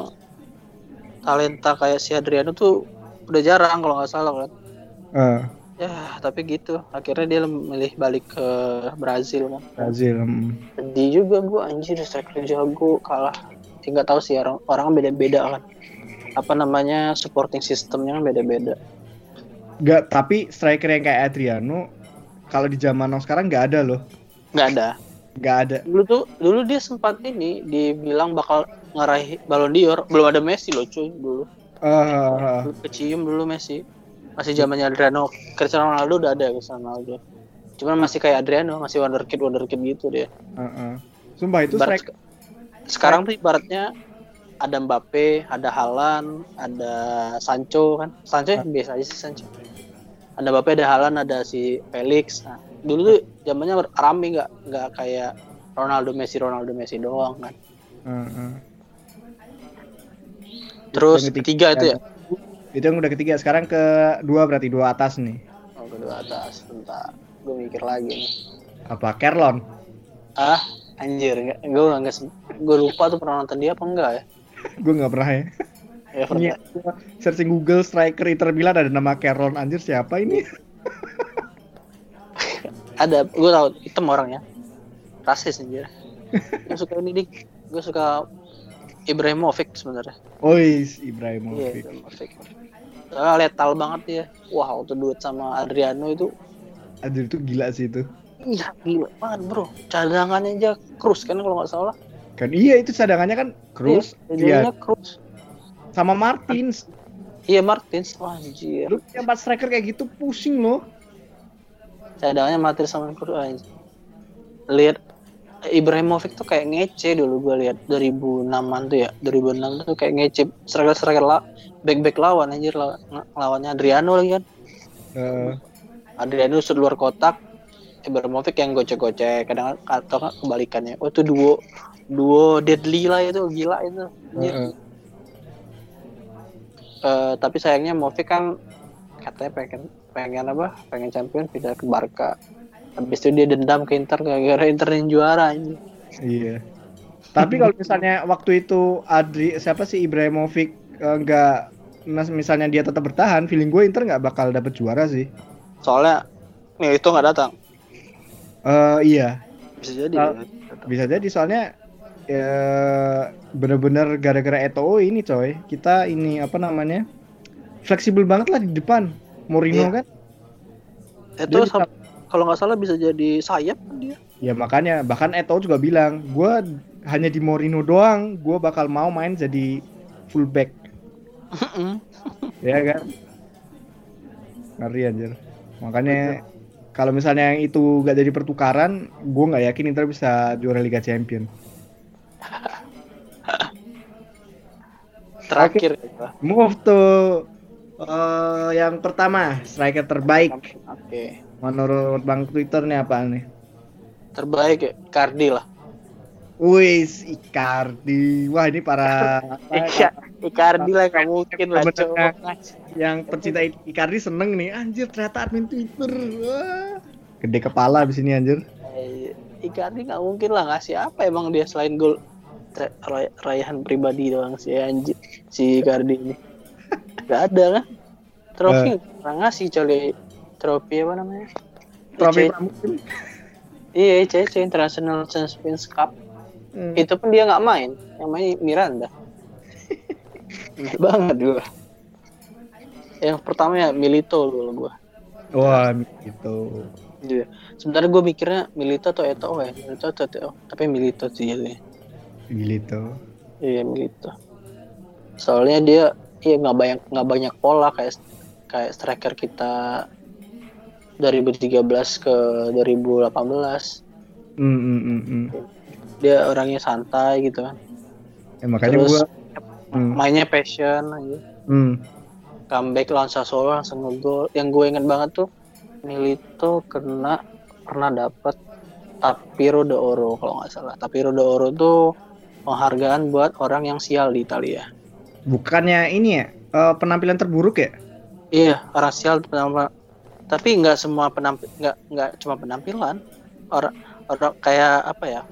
[SPEAKER 2] talenta kayak si Adriano tuh udah jarang kalau nggak salah kan.
[SPEAKER 1] Eh,
[SPEAKER 2] Ya, tapi gitu. Akhirnya dia memilih balik ke Brazil kan.
[SPEAKER 1] Brazil. hmm.
[SPEAKER 2] Sedih juga gua anjir striker jago kalah. Nggak tahu sih orang orang beda-beda kan. Apa namanya supporting systemnya kan beda-beda.
[SPEAKER 1] Nggak, tapi striker yang kayak Adriano kalau di zaman now sekarang nggak ada loh.
[SPEAKER 2] Nggak ada.
[SPEAKER 1] Nggak ada.
[SPEAKER 2] dulu tuh dulu dia sempat ini dibilang bakal ngeraih Ballon d'Or belum ada Messi loh cuy dulu Dulu kecium dulu Messi masih zamannya Adriano Cristiano Ronaldo udah ada Cristiano Ronaldo cuman masih kayak Adriano masih wonderkid wonderkid gitu dia.
[SPEAKER 1] Eh. Sumpah itu
[SPEAKER 2] Ibarat-
[SPEAKER 1] striker
[SPEAKER 2] sekarang tuh ibaratnya ada Mbappe ada Halan ada Sancho kan. Sancho ya biasa aja sih Sancho. Ada Mbappe ada Halan ada si Felix. Nah dulu tuh zamannya rame nggak? Nggak kayak Ronaldo Messi Ronaldo Messi doang kan.
[SPEAKER 1] Eh.
[SPEAKER 2] Terus ketiga itu ya?
[SPEAKER 1] Itu yang udah ketiga. Sekarang kedua berarti dua atas nih.
[SPEAKER 2] Oh, kedua atas. Bentar. Gue mikir lagi nih.
[SPEAKER 1] Apa? Kerlon.
[SPEAKER 2] Ah, anjir. Gue nggak gue lupa tuh pernah nonton dia apa enggak ya?
[SPEAKER 1] Gue nggak pernah ya.
[SPEAKER 2] Ya
[SPEAKER 1] Ini
[SPEAKER 2] pernah.
[SPEAKER 1] gua searching Google striker Inter Milan ada nama Kerlon anjir siapa ini?
[SPEAKER 2] Ada, gue tahu hitam orangnya. Rasis anjir. gue suka ini dik. Gue suka Ibrahimovic sebenarnya.
[SPEAKER 1] Ois
[SPEAKER 2] Iya,
[SPEAKER 1] Ibrahimovic.
[SPEAKER 2] Ibrahimovic. Soalnya letal banget dia. Wah, waktu duet sama Adriano itu
[SPEAKER 1] Anjir itu gila sih itu.
[SPEAKER 2] Iya gila banget bro Cadangannya aja Cruz kan kalau nggak salah
[SPEAKER 1] Kan iya itu cadangannya kan Cruz,
[SPEAKER 2] Iya,
[SPEAKER 1] iya,
[SPEAKER 2] Cruz
[SPEAKER 1] sama Martins.
[SPEAKER 2] Iya Martins, wah anjir.
[SPEAKER 1] Lu punya empat striker kayak gitu pusing loh.
[SPEAKER 2] Cadangannya Martins sama anjir. Lihat Ibrahimovic tuh kayak ngece dulu gue lihat 2006-an tuh ya 2006 tuh kayak ngece. Striker striker la back back lawan anjir lawan, lawannya Adriano lagi kan.
[SPEAKER 1] Eh,
[SPEAKER 2] Adriano shoot luar kotak Ibrahimovic yang gocek-gocek kadang atau kebalikannya. Oh itu duo duo deadly lah itu gila itu anjir.
[SPEAKER 1] eh,
[SPEAKER 2] Eh, tapi sayangnya Movic kan katanya pengen pengen apa pengen champion pindah ke Barca habis itu dia dendam ke Inter gara-gara Inter yang juara anjir.
[SPEAKER 1] Iya. Tapi kalau misalnya waktu itu Adri siapa sih Ibrahimovic eh, nggak mas misalnya dia tetap bertahan, feeling gue Inter nggak bakal dapet juara sih.
[SPEAKER 2] soalnya nih itu nggak datang
[SPEAKER 1] Eh iya,
[SPEAKER 2] bisa jadi datang.
[SPEAKER 1] bisa jadi soalnya ya bener-bener gara-gara Eto'o ini coy. Kita ini apa namanya? Fleksibel banget lah di depan. Mourinho
[SPEAKER 2] Iya.
[SPEAKER 1] kan?
[SPEAKER 2] itu
[SPEAKER 1] Dia bisa-
[SPEAKER 2] sam- kalau nggak salah bisa jadi sayap kan dia?
[SPEAKER 1] Ya makanya. Bahkan Eto'o juga bilang, gue hanya di Mourinho doang, gue bakal mau main jadi fullback. ya kan? Ngeri anjir. Makanya kalau misalnya yang itu gak jadi pertukaran gue nggak yakin Inter bisa juara Liga Champion.
[SPEAKER 2] Terakhir ya.
[SPEAKER 1] move to eh, yang pertama striker terbaik.
[SPEAKER 2] Oke
[SPEAKER 1] menurut bang Twitter nih apa nih?
[SPEAKER 2] Terbaik ya Cardi lah.
[SPEAKER 1] Wis Icardi. Wah ini para
[SPEAKER 2] Iya, Icardi lah nggak mungkin lah
[SPEAKER 1] yang pencinta Icardi seneng nih. Anjir ternyata admin Twitter. Wah. Gede kepala di sini anjir.
[SPEAKER 2] Eh, Icardi nggak mungkin lah ngasih apa emang dia selain gol rayahan pribadi doang si anjir si Icardi ini. Nggak ada kan trofi nggak ngasih coy trofi apa namanya
[SPEAKER 1] trofi pramusim
[SPEAKER 2] iya ICC International Champions Cup
[SPEAKER 1] Hmm.
[SPEAKER 2] itu pun dia nggak main yang main Miranda banget gua yang pertama ya Milito dulu gua
[SPEAKER 1] Wah, gitu.
[SPEAKER 2] Iya. Sebenarnya gue mikirnya Milito atau Eto'o ya, Milito atau Eto'o. Tapi Milito sih jadinya.
[SPEAKER 1] Gitu.
[SPEAKER 2] Iya Milito. Soalnya dia iya nggak banyak nggak banyak pola kayak kayak striker kita 2013 ke 2018.
[SPEAKER 1] Hmm, hmm, hmm, hmm.
[SPEAKER 2] Dia orangnya santai gitu kan.
[SPEAKER 1] Ya, makanya
[SPEAKER 2] Terus
[SPEAKER 1] gua hmm,
[SPEAKER 2] mainnya passion aja.
[SPEAKER 1] hmm.
[SPEAKER 2] Comeback lawan Sassuolo langsung ngegol. Yang gue inget banget tuh Milito kena pernah dapat Tapiro de Oro kalau nggak salah. Tapiro de Oro tuh penghargaan buat orang yang sial di Italia.
[SPEAKER 1] bukannya ini ya eh, penampilan terburuk ya?
[SPEAKER 2] Iya, orang sial penampilan. Tapi nggak semua penampil nggak nggak cuma penampilan. Orang orang kayak apa ya?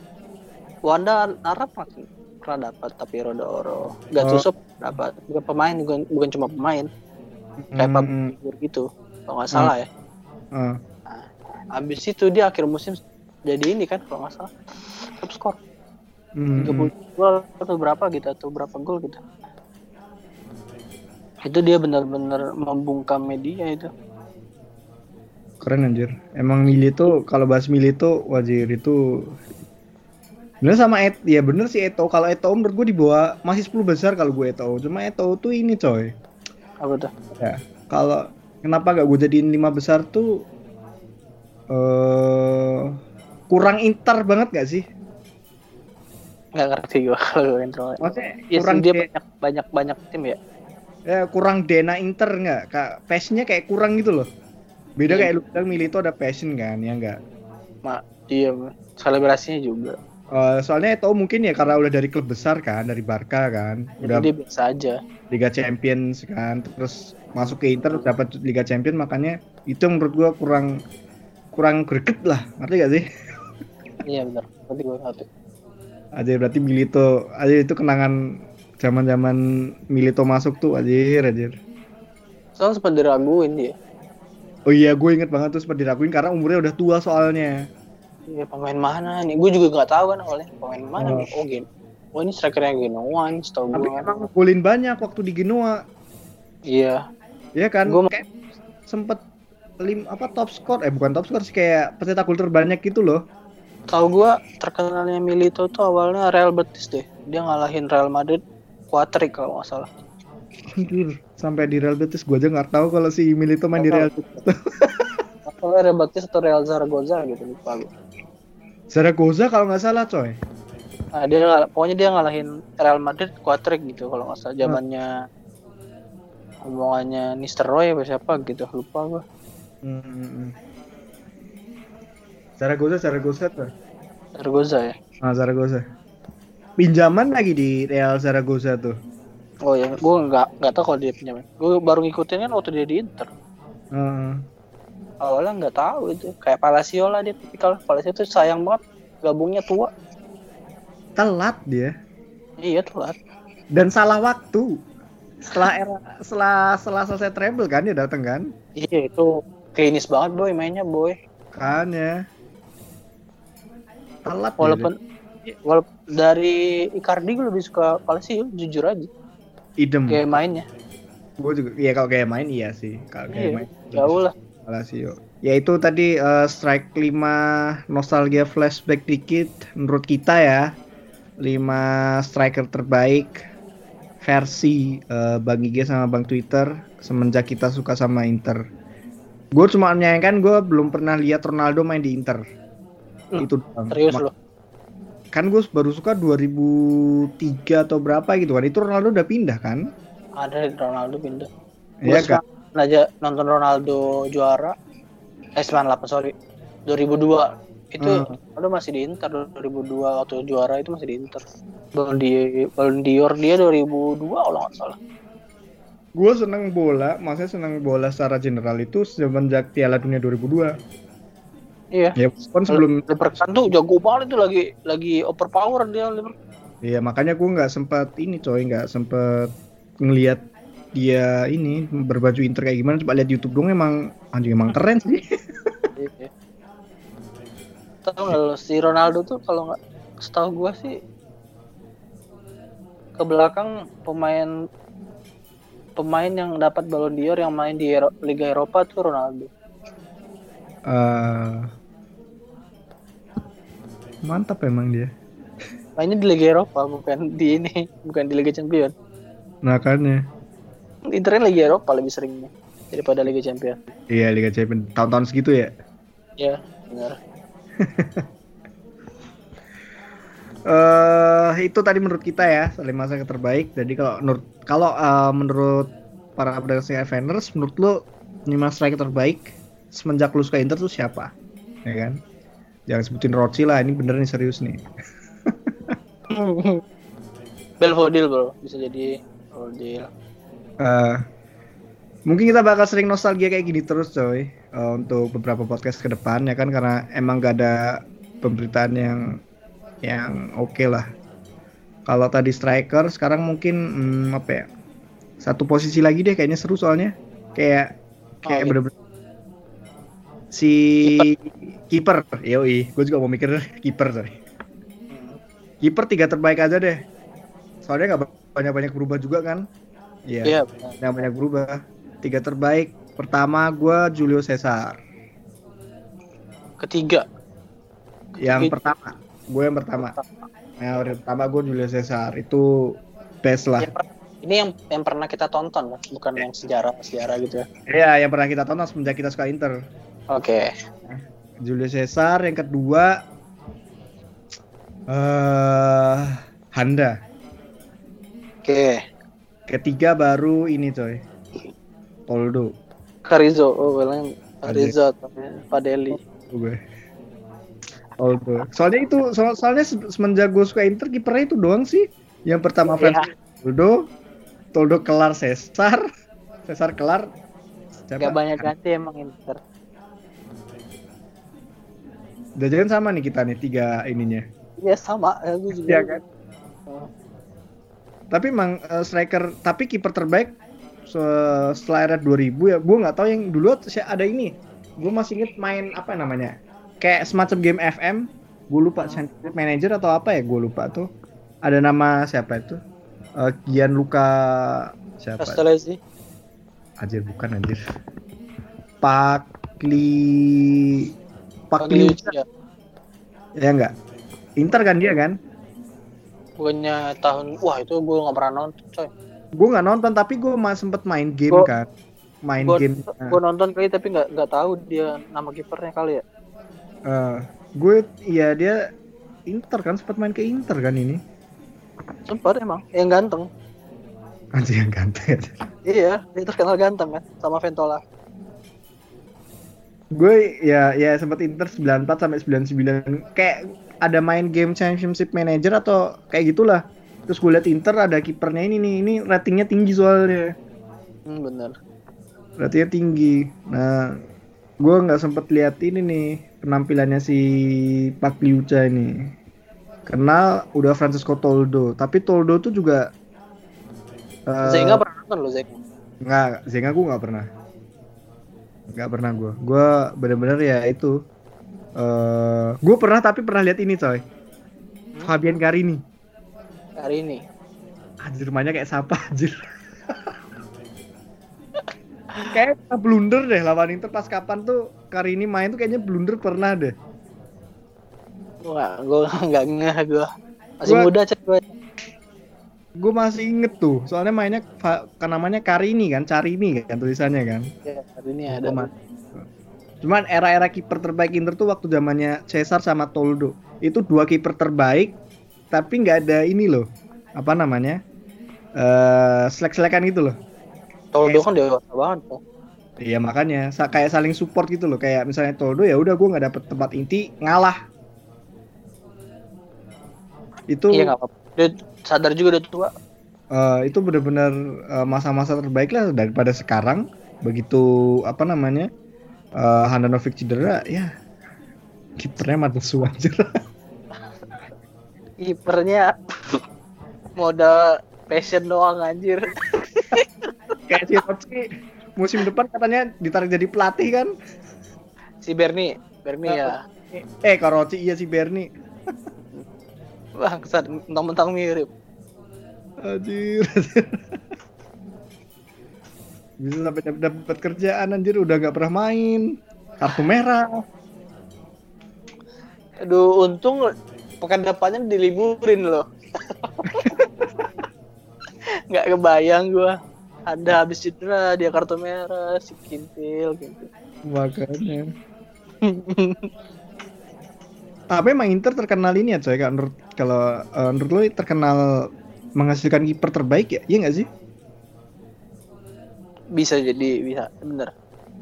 [SPEAKER 2] Wanda Arab makin pernah dapat tapi Roda Oro. Gattuso dapat. Bukan pemain, bukan, bukan cuma pemain. Kayak
[SPEAKER 1] Hmm,
[SPEAKER 2] hmm. gitu. Kalau nggak salah ya.
[SPEAKER 1] eh.
[SPEAKER 2] Habis itu dia akhir musim jadi ini kan kalau nggak salah. Top skor
[SPEAKER 1] Hmm,
[SPEAKER 2] 30 gol atau berapa gitu atau berapa gol gitu. Itu dia benar-benar membungkam media itu.
[SPEAKER 1] Keren anjir. Emang Milito kalau bahas Milito wajir itu Bener sama Et, ya bener sih Eto. Kalau Eto menurut gue di bawah masih 10 besar kalau gue Eto. Cuma Eto tuh ini coy.
[SPEAKER 2] Apa tuh?
[SPEAKER 1] Ya, kalau kenapa gak gue jadiin lima besar tuh eh kurang inter banget gak sih?
[SPEAKER 2] nggak ngerti gua kalau gue intro
[SPEAKER 1] Maksudnya
[SPEAKER 2] ya
[SPEAKER 1] kurang
[SPEAKER 2] dia banyak banyak banyak tim ya
[SPEAKER 1] ya, kurang dena inter nggak? Kak, passionnya kayak kurang gitu loh. Beda
[SPEAKER 2] Iya.
[SPEAKER 1] kayak lu bilang Milito ada passion kan, ya enggak?
[SPEAKER 2] mak dia selebrasinya juga
[SPEAKER 1] Eh, soalnya Eto mungkin ya karena udah dari klub besar kan, dari Barca kan,
[SPEAKER 2] jadi
[SPEAKER 1] udah
[SPEAKER 2] dia biasa aja
[SPEAKER 1] Liga Champions kan, terus masuk ke Inter dapat Liga Champions makanya itu menurut gua kurang kurang greget lah, ngerti gak sih?
[SPEAKER 2] iya benar berarti gue ngerti
[SPEAKER 1] Aja berarti Milito, aja itu kenangan zaman-zaman Milito masuk tuh aja aja.
[SPEAKER 2] soalnya sempat diraguin dia
[SPEAKER 1] Oh iya, gue inget banget tuh sempat diraguin karena umurnya udah tua soalnya.
[SPEAKER 2] Iya pemain mana nih? Gue juga nggak tahu kan awalnya pemain mana
[SPEAKER 1] Oh.
[SPEAKER 2] nih? Oh gini. Oh ini strikernya Genoa, ini setahu
[SPEAKER 1] Tapi
[SPEAKER 2] gue kan.
[SPEAKER 1] emang golin banyak waktu di Genoa,
[SPEAKER 2] Iya.
[SPEAKER 1] ya kan?
[SPEAKER 2] Gua-
[SPEAKER 1] Kayak sempet lim apa top score eh bukan top score sih kayak pencetak gol terbanyak gitu loh.
[SPEAKER 2] Tahu gue terkenalnya Milito tuh awalnya Real Betis deh. Dia ngalahin Real Madrid kuatrik kalau nggak salah.
[SPEAKER 1] Anjir, sampai di Real Betis gue aja nggak tahu kalau si Milito main di Real Betis.
[SPEAKER 2] Atau Real Betis atau Real Zaragoza gitu lupa gue.
[SPEAKER 1] Zaragoza kalau nggak salah coy.
[SPEAKER 2] Nah, dia pokoknya dia ngalahin Real Madrid quadrick gitu kalau nggak salah zamannya omongannya Nistelrooy apa siapa gitu lupa gue.
[SPEAKER 1] Hmm. Zaragoza, Zaragoza tuh.
[SPEAKER 2] Zaragoza ya.
[SPEAKER 1] Ah, Zaragoza. Pinjaman lagi di Real Zaragoza tuh.
[SPEAKER 2] Oh ya, gue nggak nggak tahu kalau dia pinjam. Gue baru ngikutin kan waktu dia di Inter.
[SPEAKER 1] Heeh.
[SPEAKER 2] Awalnya nggak tahu itu. Kayak Palacio lah dia tipikal. Palacio tuh sayang banget gabungnya tua.
[SPEAKER 1] telat dia
[SPEAKER 2] Iya telat.
[SPEAKER 1] dan salah waktu. Setelah era setelah setelah selesai treble kan dia datang kan?
[SPEAKER 2] Iya itu klinis banget boy mainnya boy.
[SPEAKER 1] Kan ya. Telat dia.
[SPEAKER 2] Walaupun walaupun dari Icardi gue lebih suka Palacio jujur aja.
[SPEAKER 1] Idem.
[SPEAKER 2] Kayak mainnya.
[SPEAKER 1] Gue juga iya kalau kayak main iya sih. Kalau kayak
[SPEAKER 2] Iya,
[SPEAKER 1] main.
[SPEAKER 2] jauh lah.
[SPEAKER 1] Palacio. Ya itu tadi eh, strike 5 nostalgia flashback dikit menurut kita ya. 5 striker terbaik versi eh, Bang IG sama Bang Twitter semenjak kita suka sama Inter. Gue cuma menyayangkan gue belum pernah lihat Ronaldo main di Inter.
[SPEAKER 2] Hmm,
[SPEAKER 1] itu.
[SPEAKER 2] Serius loh.
[SPEAKER 1] Kan gue baru suka 2003 atau berapa gitu kan. Itu Ronaldo udah pindah kan?
[SPEAKER 2] Ada Ronaldo pindah.
[SPEAKER 1] Iya kan?
[SPEAKER 2] aja nonton Ronaldo juara. Eh 98 sorry. 2002 itu
[SPEAKER 1] Hmm.
[SPEAKER 2] Ronaldo masih di Inter 2002 waktu juara itu masih di Inter. Ballon di Ballon d'Or dia 2002 kalau nggak salah.
[SPEAKER 1] Gue seneng bola, maksudnya seneng bola secara general itu semenjak Piala Dunia 2002.
[SPEAKER 2] Iya.
[SPEAKER 1] Ya, kan sebelum
[SPEAKER 2] Leverkusen tuh jago banget itu lagi lagi overpower dia Leverkusen.
[SPEAKER 1] Iya makanya gue nggak sempet ini coy nggak sempet ngelihat dia ini berbaju Inter kayak gimana coba lihat YouTube dong emang anjing emang keren sih
[SPEAKER 2] Iya. Tahu nggak lo si Ronaldo tuh kalau nggak setahu gua sih ke belakang pemain pemain yang dapat Ballon d'Or yang main di Ero- Liga Eropa tuh Ronaldo.
[SPEAKER 1] Eh, mantap emang dia.
[SPEAKER 2] Mainnya di Liga Eropa bukan di ini, bukan di Liga Champion.
[SPEAKER 1] makanya.
[SPEAKER 2] Internya Liga Eropa lebih seringnya daripada Liga Champion.
[SPEAKER 1] iya Liga Champions tahun-tahun segitu ya?
[SPEAKER 2] Ya, benar.
[SPEAKER 1] eh itu tadi menurut kita ya lima striker terbaik. Jadi kalau menurut kalau eh, menurut para pedagang Avengers menurut lu lima striker terbaik semenjak lu suka Inter tuh siapa? Ya kan jangan sebutin Rossi lah ini bener nih serius nih.
[SPEAKER 2] Belfodil bro, bisa jadi Belfodil.
[SPEAKER 1] Eh, mungkin kita bakal sering nostalgia kayak gini terus coy. Eh, untuk beberapa podcast ke depan ya kan? Karena emang gak ada pemberitaan yang yang oke lah. Kalau tadi striker sekarang mungkin hmm, apa ya? Satu posisi lagi deh kayaknya seru soalnya. Kayak kayak
[SPEAKER 2] Oh,
[SPEAKER 1] bener-bener si kiper. Yoi gue juga mau mikir kiper coy kiper tiga terbaik aja deh. Soalnya nggak banyak banyak berubah juga kan? Iya
[SPEAKER 2] benar.
[SPEAKER 1] yang banyak berubah. Tiga terbaik. Pertama gua Julio Cesar.
[SPEAKER 2] Ketiga.
[SPEAKER 1] yang
[SPEAKER 2] Ketiga.
[SPEAKER 1] pertama. Gue yang pertama. Yang pertama gue Julio Cesar. Itu best lah.
[SPEAKER 2] Yang ini yang yang pernah kita tonton lah, bukan yang sejarah sejarah gitu ya.
[SPEAKER 1] Iya yang pernah kita tonton semenjak kita suka Inter.
[SPEAKER 2] Oke.
[SPEAKER 1] Julio Cesar yang kedua eh Handa
[SPEAKER 2] Oke.
[SPEAKER 1] ketiga baru ini coy Toldo
[SPEAKER 2] Carizo, oh bilang Carizo atau Padeli.
[SPEAKER 1] gue Toldo soalnya itu so- soalnya se- semenjak gue suka Inter kipernya itu doang sih yang pertama
[SPEAKER 2] Iya.
[SPEAKER 1] fans Toldo Toldo kelar Cesar Cesar kelar siapa?
[SPEAKER 2] Gak banyak ganti emang Inter.
[SPEAKER 1] Jajan sama nih kita nih tiga ininya.
[SPEAKER 2] Ya sama, ya, gue juga.
[SPEAKER 1] Iya kan? Tapi emang eh, striker tapi kiper terbaik se- setelah era 2000 ya gue nggak tahu yang dulu ada ini. Gue masih inget main apa namanya? Kayak semacam game FM gue lupa Scientific manager atau apa ya gue lupa tuh. Ada nama siapa itu? Eh, Gian Luka siapa?
[SPEAKER 2] Castellesi.
[SPEAKER 1] anjir bukan anjir. Pakli Pakli
[SPEAKER 2] ya.
[SPEAKER 1] ya enggak Inter kan dia kan
[SPEAKER 2] Bukannya tahun, wah itu gue gak pernah nonton coy.
[SPEAKER 1] gue nggak nonton tapi gue mah sempet main game
[SPEAKER 2] Gua-
[SPEAKER 1] kan main
[SPEAKER 2] Gua,
[SPEAKER 1] game
[SPEAKER 2] gua nonton kali tapi nggak nggak tahu dia nama kipernya kali ya.
[SPEAKER 1] Eh, gue iya dia Inter kan sempat main ke Inter kan ini
[SPEAKER 2] Sempat emang, yang ganteng.
[SPEAKER 1] anjir yang ganteng
[SPEAKER 2] Iya, dia terkenal ganteng kan, sama Ventola.
[SPEAKER 1] Gue ya ya sempat Inter 94 sampai 99 kayak ada main game championship manager atau kayak gitulah terus gue liat Inter ada kipernya ini nih ini ratingnya tinggi soalnya
[SPEAKER 2] Hmm, bener.
[SPEAKER 1] ratingnya tinggi nah gue nggak sempet lihat ini nih penampilannya si Pak Liuca ini kenal udah Francisco Toldo tapi Toldo tuh juga eh,
[SPEAKER 2] Zenga pernah nonton lo Zek.
[SPEAKER 1] Nggak, Zenga gue nggak pernah. Nggak pernah gue. Gue bener-bener ya itu. eh gue pernah tapi pernah lihat ini coy. Fabian Carini.
[SPEAKER 2] Hari ini.
[SPEAKER 1] Anjir rumahnya kayak siapa anjir. kayak blunder deh lawan Inter pas kapan tuh Carini main tuh kayaknya blunder pernah deh.
[SPEAKER 2] Gua gua nggak ngeh gua. Masih
[SPEAKER 1] Gua-
[SPEAKER 2] muda cek gua.
[SPEAKER 1] Gue masih inget tuh, soalnya mainnya kan namanya Carini kan, Carini kan tulisannya kan.
[SPEAKER 2] Ya, ada.
[SPEAKER 1] Pemain. Cuman era-era kiper terbaik Inter tuh waktu zamannya Cesar sama Toldo. Itu dua kiper terbaik, tapi nggak ada ini loh. Apa namanya? Eh, selek-selekan gitu loh.
[SPEAKER 2] Toldo kan dewasa banget tuh.
[SPEAKER 1] Iya makanya sa- kayak saling support gitu loh. Kayak misalnya Toldo ya udah gue nggak dapet tempat inti, ngalah. Itu
[SPEAKER 2] Iya nggak apa-apa. Sadar juga udah tua.
[SPEAKER 1] eh, itu benar-benar eh, masa-masa terbaik lah daripada sekarang. Begitu apa namanya? eh, Handanovic cedera, ya kipernya Matsu anjir.
[SPEAKER 2] Kipernya modal passion doang anjir.
[SPEAKER 1] kayak si Rossi musim depan katanya ditarik jadi pelatih kan
[SPEAKER 2] Si Bernie, Bernie ya.
[SPEAKER 1] eh kalau Rossi iya si Bernie
[SPEAKER 2] Bangsat, mentang-mentang mirip.
[SPEAKER 1] anjir bisa sampai dap- dapat kerjaan anjir udah nggak pernah main kartu merah
[SPEAKER 2] Aduh, untung pekan depannya diliburin loh. Nggak kebayang gua. Ada habis cedera, dia kartu merah, si kintil gitu.
[SPEAKER 1] makanya tapi emang Inter terkenal ini ya coy Kak, menurut kalau eh, menurut lo terkenal menghasilkan kiper terbaik ya iya nggak sih
[SPEAKER 2] Bisa jadi, bisa, bener.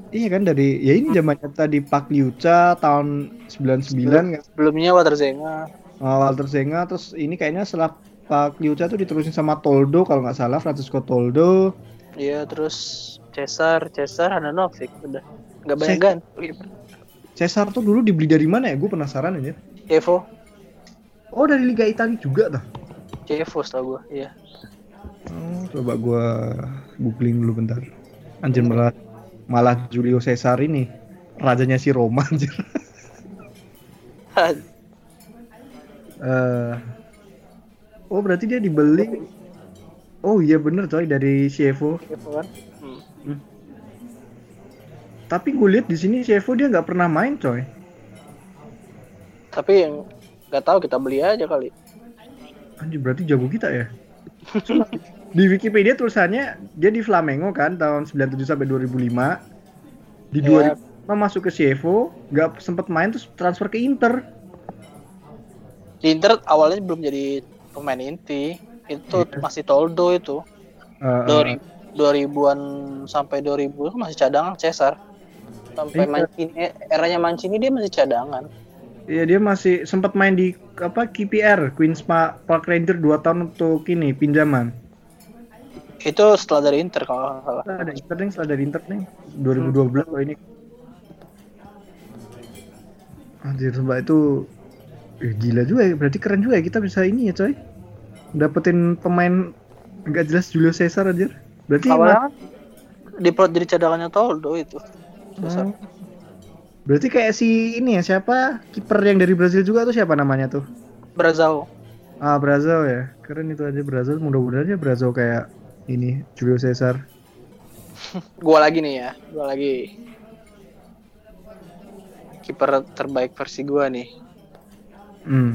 [SPEAKER 1] iya kan dari ya ini zamannya tadi Pak Liuca tahun 99 kan
[SPEAKER 2] Sebelumnya Waterzenga.
[SPEAKER 1] Uh, Walter Zenga terus ini kayaknya setelah Pak Liuca tuh diterusin sama Toldo kalau nggak salah Francisco Toldo
[SPEAKER 2] Iya, terus Cesar, Cesar, Handanovic, udah. Nggak banyak
[SPEAKER 1] Cesar. Cesar tuh dulu dibeli dari mana ya? Gue penasaran aja
[SPEAKER 2] Evo,
[SPEAKER 1] oh dari Liga Italia juga tuh
[SPEAKER 2] Cevo tau gua, iya.
[SPEAKER 1] oh, coba gue googling dulu bentar. Anjir malah malah Julio Cesar ini rajanya si Roma anjir. Eh, oh berarti dia dibeli. Oh iya bener coy dari Chievo
[SPEAKER 2] Evo kan?
[SPEAKER 1] Tapi gue lihat di sini Chievo dia nggak pernah main coy
[SPEAKER 2] Tapi yang nggak tahu kita beli aja kali.
[SPEAKER 1] Anjir berarti jago kita ya. Di Wikipedia tulisannya dia di Flamengo kan tahun 97 sampai 2005. Di
[SPEAKER 2] Iya.
[SPEAKER 1] 2005 masuk ke Chievo, nggak sempet main terus transfer ke Inter.
[SPEAKER 2] Di Inter awalnya belum jadi pemain inti. Itu
[SPEAKER 1] Iya.
[SPEAKER 2] masih Toldo itu.
[SPEAKER 1] Eh,
[SPEAKER 2] Dua 2000-an sampai 2000 kan masih cadangan Cesar. Sampai
[SPEAKER 1] Iya.
[SPEAKER 2] Mancini eranya Mancini dia masih cadangan.
[SPEAKER 1] Iya dia masih sempat main di apa KPR Queens Pa- Park Ranger 2 tahun untuk ini pinjaman.
[SPEAKER 2] Itu setelah dari Inter kalau nggak salah.
[SPEAKER 1] Ada Inter nih setelah dari Inter nih 2012 loh ini. Anjir sumpah itu eh, gila juga ya. Berarti keren juga ya kita bisa ini ya coy. Dapetin pemain nggak jelas Julio Cesar anjir. Berarti
[SPEAKER 2] Awalnya kan di plot jadi cadangannya Toldo itu. Cesar.
[SPEAKER 1] Oh. Berarti kayak si ini ya siapa kiper yang dari Brazil juga tuh siapa namanya tuh?
[SPEAKER 2] Brazil.
[SPEAKER 1] Ah Brazil ya. Keren itu aja Brazil. Mudah-mudahan ya Brazil kayak ini Julio Cesar.
[SPEAKER 2] Gua lagi nih ya, gua lagi kiper terbaik versi gua nih.
[SPEAKER 1] Hmm.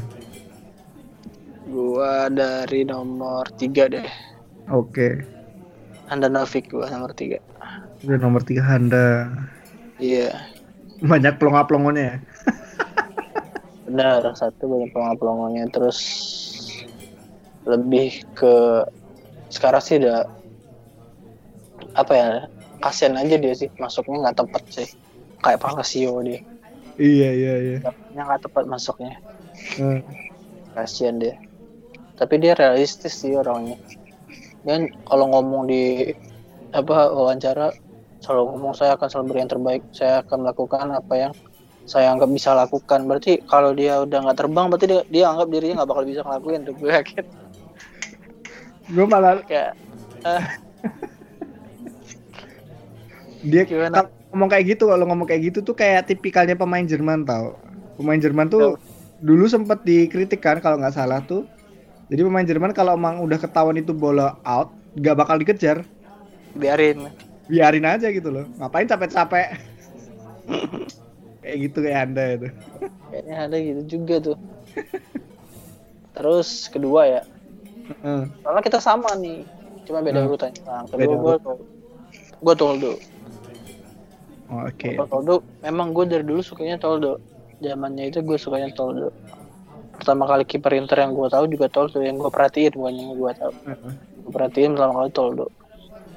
[SPEAKER 2] Gua dari nomor 3 deh.
[SPEAKER 1] Oke.
[SPEAKER 2] Handanovic gua nomor tiga.
[SPEAKER 1] Udah nomor tiga Handa.
[SPEAKER 2] Iya.
[SPEAKER 1] Banyak pelongo-pelongonya ya.
[SPEAKER 2] Benar, satu banyak pelongo-pelongonya terus lebih ke sekarang sih udah apa ya kasihan aja dia sih masuknya nggak tepat sih kayak Palacio dia
[SPEAKER 1] Iya iya iya.
[SPEAKER 2] nggak tepat masuknya
[SPEAKER 1] Hmm.
[SPEAKER 2] kasihan dia tapi dia realistis sih orangnya dan kalau ngomong di apa wawancara selalu ngomong saya akan selalu beri yang terbaik. Saya akan melakukan apa yang saya anggap bisa lakukan. Berarti kalau dia udah nggak terbang berarti dia, dia anggap dirinya nggak bakal bisa ngelakuin tuh gue yakin.
[SPEAKER 1] Gue malah
[SPEAKER 2] kayak eh,
[SPEAKER 1] dia
[SPEAKER 2] Gimana?
[SPEAKER 1] ngomong kayak gitu kalau ngomong kayak gitu tuh kayak tipikalnya pemain Jerman tau. Pemain Jerman tuh dulu sempat dikritik kan kalau nggak salah tuh. Jadi pemain Jerman kalau emang udah ketahuan itu bola out, nggak bakal dikejar,
[SPEAKER 2] biarin
[SPEAKER 1] biarin aja gitu loh. Ngapain capek-capek? kayak gitu kayak anda itu.
[SPEAKER 2] kayaknya ada gitu juga tuh terus kedua ya
[SPEAKER 1] Heeh.
[SPEAKER 2] Soalnya kita sama nih, cuma beda
[SPEAKER 1] Hmm.
[SPEAKER 2] urutannya. Nah,
[SPEAKER 1] Beda
[SPEAKER 2] kedua gue gue Toldo.
[SPEAKER 1] Oh, Oke.
[SPEAKER 2] Kalau Toldo, memang gue dari dulu sukanya Toldo. Zamannya itu gue sukanya Toldo. Pertama kali kiper Inter yang gue tahu juga Toldo, yang gue perhatiin bukan yang gue tahu.
[SPEAKER 1] Heeh.
[SPEAKER 2] Gue perhatiin pertama kali Toldo.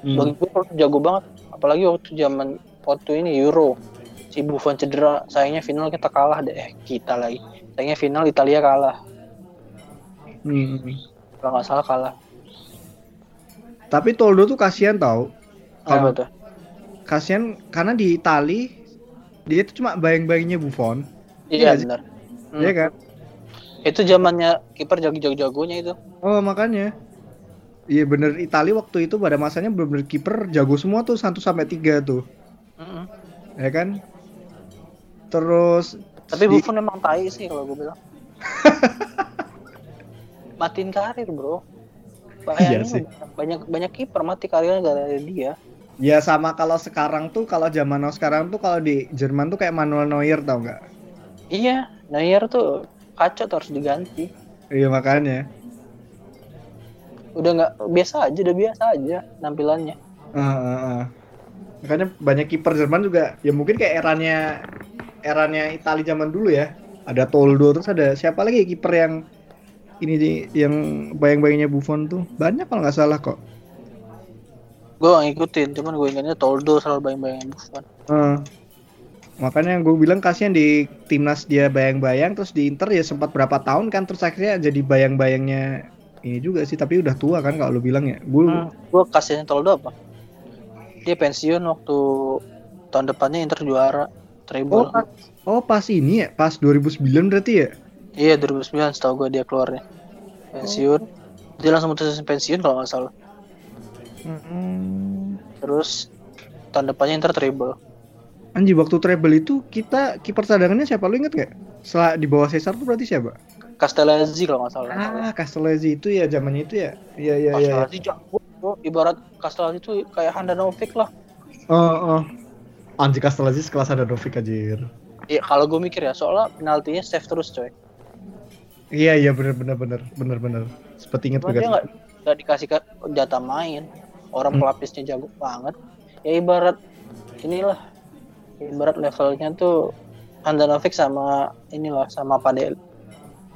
[SPEAKER 1] Hmm.
[SPEAKER 2] Bagi gue jago banget, apalagi waktu zaman waktu ini Euro. Si Buffon cedera, sayangnya final kita kalah deh. Eh, kita lagi. Sayangnya final Italia kalah.
[SPEAKER 1] Hmm.
[SPEAKER 2] Kalau nggak salah kalah.
[SPEAKER 1] Tapi Toldo tuh kasihan tau. Kalau
[SPEAKER 2] tuh?
[SPEAKER 1] kasihan karena di Itali dia tuh cuma bayang-bayangnya Buffon,
[SPEAKER 2] Iya
[SPEAKER 1] Iya
[SPEAKER 2] benar. Hmm.
[SPEAKER 1] ya kan?
[SPEAKER 2] Itu zamannya kiper jago-jagonya itu.
[SPEAKER 1] Oh makanya. Iya bener Itali waktu itu pada masanya bener-bener kiper jago semua tuh 1 sampai 3 tuh,
[SPEAKER 2] Mm-mm.
[SPEAKER 1] ya kan? Terus
[SPEAKER 2] Tapi
[SPEAKER 1] di-
[SPEAKER 2] Buffon emang tai sih kalau gue bilang. Matiin karir bro.
[SPEAKER 1] Iya
[SPEAKER 2] Bayangin
[SPEAKER 1] sih.
[SPEAKER 2] banyak banyak kiper mati karirnya gara-gara dia.
[SPEAKER 1] ya sama kalau sekarang tuh kalau zaman now sekarang tuh kalau di Jerman tuh kayak Manuel Neuer tau nggak?
[SPEAKER 2] Iya, Neuer tuh kacau harus diganti.
[SPEAKER 1] Iya makanya.
[SPEAKER 2] Udah nggak biasa aja, udah biasa aja tampilannya.
[SPEAKER 1] Ah, ah, ah. Makanya banyak kiper Jerman juga ya mungkin kayak eranya eranya Itali zaman dulu ya. Ada Toldo terus ada siapa lagi kiper yang ini di yang bayang-bayangnya Buffon tuh banyak kalau nggak salah kok.
[SPEAKER 2] Gue gak ngikutin, cuman gue ingatnya Toldo selalu bayang-bayangin Buffon.
[SPEAKER 1] Eh, makanya gue bilang kasihan di timnas dia bayang-bayang terus di Inter ya sempat berapa tahun kan terus akhirnya jadi bayang-bayangnya ini juga sih tapi udah tua kan kalau lu bilang ya gue
[SPEAKER 2] Hmm, gue kasihnya Toldo apa? Dia pensiun waktu tahun depannya Inter juara treble.
[SPEAKER 1] oh, pas, oh pas ini ya pas 2009 berarti ya
[SPEAKER 2] Iya 2009 setahu gue dia keluarnya pensiun. Dia langsung mutusin pensiun kalau nggak salah.
[SPEAKER 1] Hmm.
[SPEAKER 2] Terus tahun depannya Inter treble.
[SPEAKER 1] Anji waktu treble itu kita kiper cadangannya siapa lu inget nggak? Setelah di bawah Cesar tuh berarti siapa?
[SPEAKER 2] Castellazzi kalau nggak salah.
[SPEAKER 1] Ah, Castellazzi itu ya zamannya itu ya. Iya iya iya. iya.
[SPEAKER 2] Castellazzi jago. bro. Ibarat Castellazzi itu kayak Handanovic lah.
[SPEAKER 1] Oh, oh. Anji Castellazzi sekelas Handanovic anjir.
[SPEAKER 2] Iya kalau gue mikir ya soalnya penaltinya save terus coy.
[SPEAKER 1] Iya iya bener bener bener bener bener. Seperti inget
[SPEAKER 2] Cuma
[SPEAKER 1] gue
[SPEAKER 2] dia nggak nggak dikasih jatah main. Orang
[SPEAKER 1] Hmm.
[SPEAKER 2] pelapisnya jago banget. Ya ibarat inilah ibarat levelnya tuh Handanovic sama inilah sama Padel.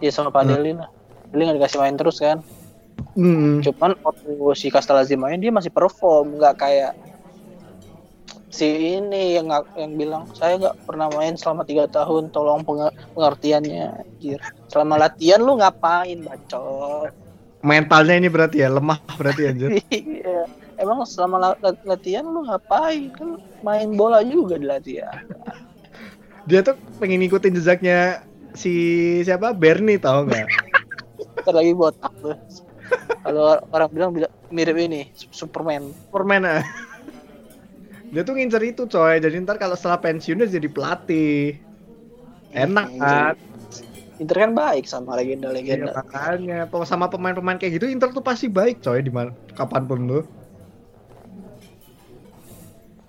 [SPEAKER 2] Iya sama Padeli lah. Dia nggak dikasih main terus kan.
[SPEAKER 1] Hmm.
[SPEAKER 2] Cuman waktu si Castellazzi main dia masih perform, nggak kayak si ini yang yang bilang saya nggak pernah main selama tiga tahun, tolong penge- pengertiannya. Anjir. Selama latihan lu ngapain, bacot?
[SPEAKER 1] Mentalnya ini berarti ya lemah berarti anjir.
[SPEAKER 2] Iya. Emang selama la- la- latihan lu ngapain? Kan main bola juga di latihan.
[SPEAKER 1] Dia tuh pengen ngikutin jejaknya si siapa Bernie tau nggak?
[SPEAKER 2] Ntar lagi botak tuh. Kalau orang bilang bila- mirip ini Superman.
[SPEAKER 1] Superman ah. Dia tuh ngincer itu coy. Jadi ntar kalau setelah pensiun dia jadi pelatih. Enak kan?
[SPEAKER 2] Inter kan baik sama
[SPEAKER 1] Iya,
[SPEAKER 2] legenda-legenda.
[SPEAKER 1] makanya Tuh, sama pemain-pemain kayak gitu Inter tuh pasti baik coy di mana kapan pun lu.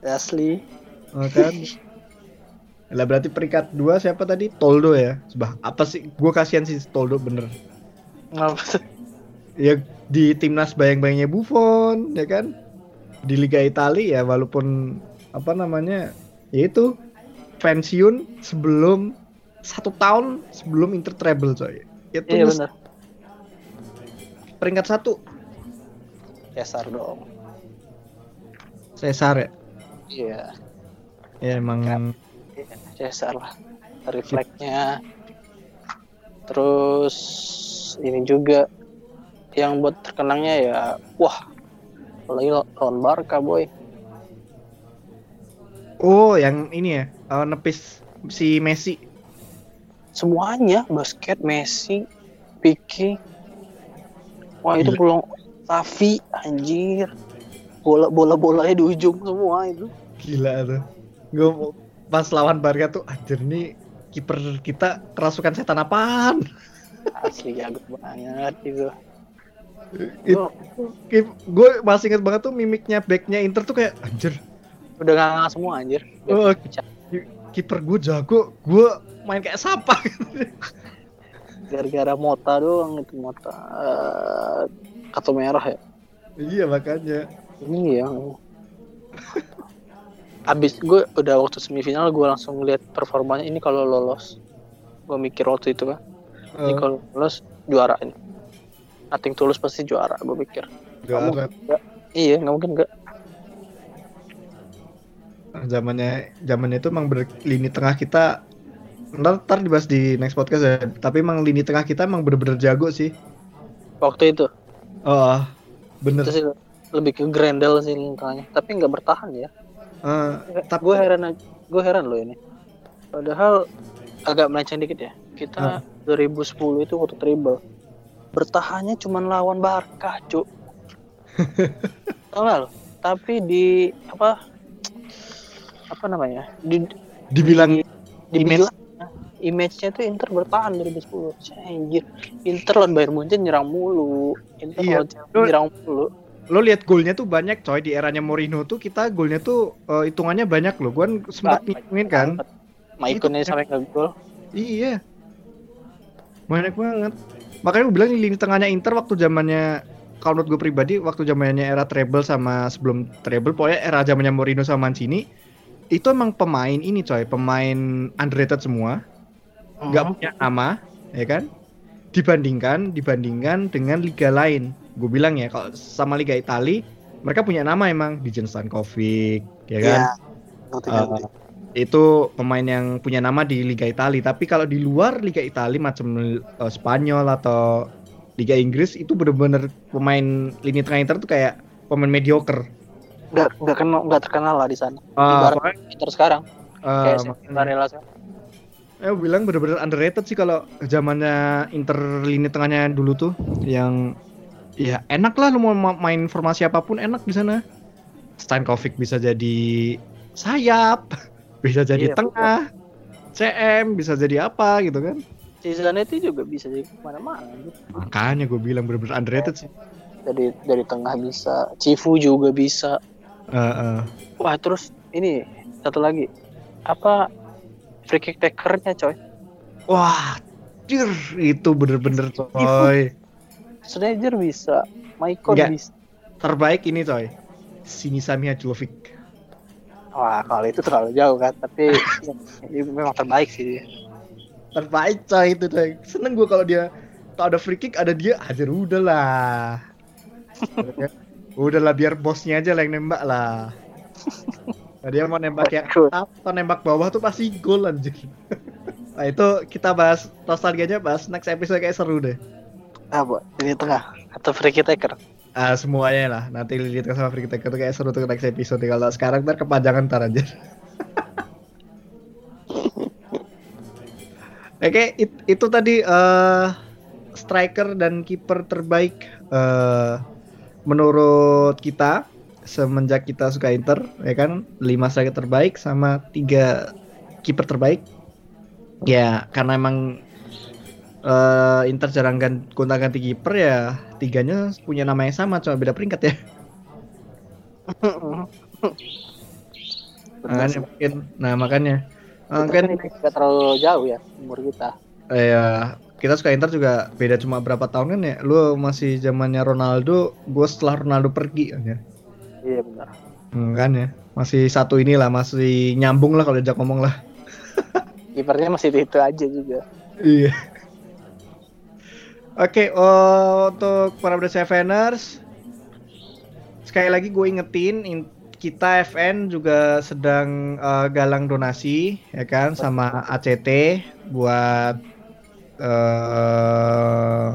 [SPEAKER 2] Asli.
[SPEAKER 1] Kan? Lah berarti peringkat dua siapa tadi? Toldo ya. Sebah apa sih? Gue kasihan sih Toldo bener.
[SPEAKER 2] Ngapa?
[SPEAKER 1] Ya di timnas bayang-bayangnya Buffon, ya kan? di Liga Italia ya walaupun apa namanya yaitu pensiun sebelum satu tahun sebelum Inter treble coy itu
[SPEAKER 2] Iya
[SPEAKER 1] nyes-
[SPEAKER 2] benar.
[SPEAKER 1] peringkat satu
[SPEAKER 2] Cesar dong.
[SPEAKER 1] Cesar ya
[SPEAKER 2] Iya.
[SPEAKER 1] ya emang
[SPEAKER 2] Cesar lah. Refleksnya. Terus ini juga yang buat terkenangnya ya wah apalagi lawan Barca boy
[SPEAKER 1] oh yang ini ya eh, nepis si Messi
[SPEAKER 2] semuanya basket Messi Pique wah itu
[SPEAKER 1] Gila.
[SPEAKER 2] pulang Safi anjir bola bola bolanya di ujung semua itu
[SPEAKER 1] gila tuh gue pas lawan Barca tuh anjir nih kiper kita kerasukan setan apaan?
[SPEAKER 2] Asli jago banget itu.
[SPEAKER 1] It-
[SPEAKER 2] Gua
[SPEAKER 1] gue masih inget banget tuh mimiknya backnya Inter tuh kayak anjir.
[SPEAKER 2] Udah nggak semua anjir.
[SPEAKER 1] Ki- kiper gue jago gue main kayak siapa
[SPEAKER 2] gara-gara Mota doang itu Mota Eh, kartu merah ya.
[SPEAKER 1] Iya makanya.
[SPEAKER 2] Ini ya abis gue udah waktu semifinal gue langsung lihat performanya. Ini kalau lolos. Gue mikir waktu itu kan ini
[SPEAKER 1] Eh,
[SPEAKER 2] kalau lolos juara ini. Nothing tulus pasti juara gue pikir
[SPEAKER 1] juara.
[SPEAKER 2] iya nggak mungkin enggak
[SPEAKER 1] zamannya zamannya itu emang ber, lini tengah kita ntar, ntar dibahas di next podcast ya. Tapi emang lini tengah kita emang bener-bener jago sih.
[SPEAKER 2] Waktu itu?
[SPEAKER 1] Oh bener.
[SPEAKER 2] Itu sih lebih ke Grendel sih lingkangnya tapi nggak bertahan ya
[SPEAKER 1] Eh,
[SPEAKER 2] tapi gue heran aja- gue heran loh ini. Padahal agak melenceng dikit ya. Kita 2010 itu waktu treble bertahannya cuma lawan Barca cuk. Tau tapi di apa apa namanya? Di
[SPEAKER 1] dibilang
[SPEAKER 2] dibilang image-nya tuh Inter bertahan 2010 anjir. Inter lawan Bayern Munchen nyerang mulu. Inter
[SPEAKER 1] Iya.
[SPEAKER 2] lawan nyerang mulu
[SPEAKER 1] lo lihat golnya tuh banyak coy. Di eranya Mourinho tuh kita golnya tuh eh, hitungannya banyak loh. Gue sempat ngitungin kan.
[SPEAKER 2] Maikonnya sampai ke gol.
[SPEAKER 1] Iya. Banyak banget. Makanya gue bilang di lini tengahnya Inter waktu zamannya kalau menurut gue pribadi waktu zamannya era treble sama sebelum treble pokoknya era zamannya Mourinho sama Mancini itu emang pemain ini coy. Pemain underrated semua. Nggak
[SPEAKER 2] Mhm.
[SPEAKER 1] punya nama ya kan dibandingkan dibandingkan dengan liga lain. Gue bilang ya kalau sama liga Itali mereka punya nama emang Dijen Stankovic ya kan?
[SPEAKER 2] Iya. Ngerti,
[SPEAKER 1] Eh,
[SPEAKER 2] ngerti.
[SPEAKER 1] itu pemain yang punya nama di Liga Italia. Tapi kalau di luar Liga Italia macam eh, Spanyol atau Liga Inggris itu bener-bener pemain lini tengah Inter tuh kayak pemain mediocre.
[SPEAKER 2] Nggak nggak kenal nggak terkenal lah di sana.
[SPEAKER 1] Ah,
[SPEAKER 2] Ibarat
[SPEAKER 1] pokoknya,
[SPEAKER 2] Inter sekarang.
[SPEAKER 1] Eh,
[SPEAKER 2] kayak
[SPEAKER 1] makanya-
[SPEAKER 2] Barella sekarang
[SPEAKER 1] eh, bilang bener-bener underrated sih kalau zamannya Inter lini tengahnya dulu tuh yang ya enak lah lu mau ma- main formasi apa pun enak di sana Stankovic bisa jadi sayap bisa jadi
[SPEAKER 2] Iya,
[SPEAKER 1] tengah CM bisa jadi apa gitu kan
[SPEAKER 2] Cizanetti juga bisa jadi ke mana-mana gitu.
[SPEAKER 1] Makanya gue bilang bener-bener underrated sih.
[SPEAKER 2] dari dari tengah bisa Cifu juga bisa
[SPEAKER 1] Eh, eh.
[SPEAKER 2] wah terus ini satu lagi apa free kick takernya coy
[SPEAKER 1] Wah, jir, itu bener-bener coy.
[SPEAKER 2] Sneijder bisa Maicon bisa
[SPEAKER 1] Terbaik ini coy. Sini Sami Hajlovic.
[SPEAKER 2] wah kalau itu terlalu jauh kan tapi ya, memang terbaik sih.
[SPEAKER 1] Terbaik coy itu coy. Seneng gue kalau dia kalau ada free kick ada dia aja udahlah. udahlah biar bosnya aja lah yang nembak lah. Nah, dia mau nembak yang atas atau nembak bawah tuh pasti gol anjir. Nah itu kita bahas nostalgianya bahas next episode kayak seru deh.
[SPEAKER 2] apa ini tengah atau free kick taker
[SPEAKER 1] Ah semuanya lah. Nanti lihat sama Free Taker tuh kayak seru tuh next episode. Kalau sekarang ntar kepanjangan ntar aja. Oke, it- itu tadi eh striker dan kiper terbaik eh menurut kita semenjak kita suka Inter, ya kan? 5 striker terbaik sama tiga kiper terbaik. Ya, karena emang eh Inter jarang gan- gonta-ganti kiper ya, tiganya punya nama yang sama cuma beda peringkat ya. Makanya mungkin, nah makanya
[SPEAKER 2] Kita
[SPEAKER 1] mungkin
[SPEAKER 2] kan nggak terlalu jauh ya umur kita
[SPEAKER 1] ya kita suka Inter juga beda cuma berapa tahun kan ya. Lu masih zamannya Ronaldo, gue setelah Ronaldo pergi aja.
[SPEAKER 2] Iya benar.
[SPEAKER 1] Hmm, kan ya. Masih satu inilah, masih nyambung lah kalau diajak ngomong lah.
[SPEAKER 2] Kipernya masih itu aja juga.
[SPEAKER 1] Iya. Oke, oh, untuk para Brand Seveners, sekali lagi gue ingetin, in- kita FN juga sedang eh, galang donasi, ya kan, sama ACT buat eh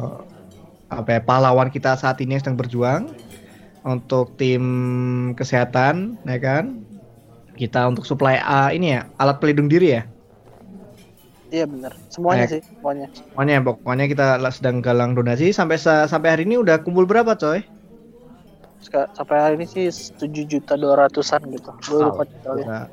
[SPEAKER 1] apa ya, pahlawan kita saat ini yang sedang berjuang untuk tim kesehatan, ya kan. Kita untuk supply ah, ini ya, alat pelindung diri ya.
[SPEAKER 2] Iya benar. Semuanya
[SPEAKER 1] Kayak-
[SPEAKER 2] sih, semuanya.
[SPEAKER 1] Pokoknya pokoknya kita sedang galang donasi sampai sa- sampai hari ini udah kumpul berapa coy?
[SPEAKER 2] Sampai hari ini sih 7 juta dua ratusan gitu. Gue lupa totalnya.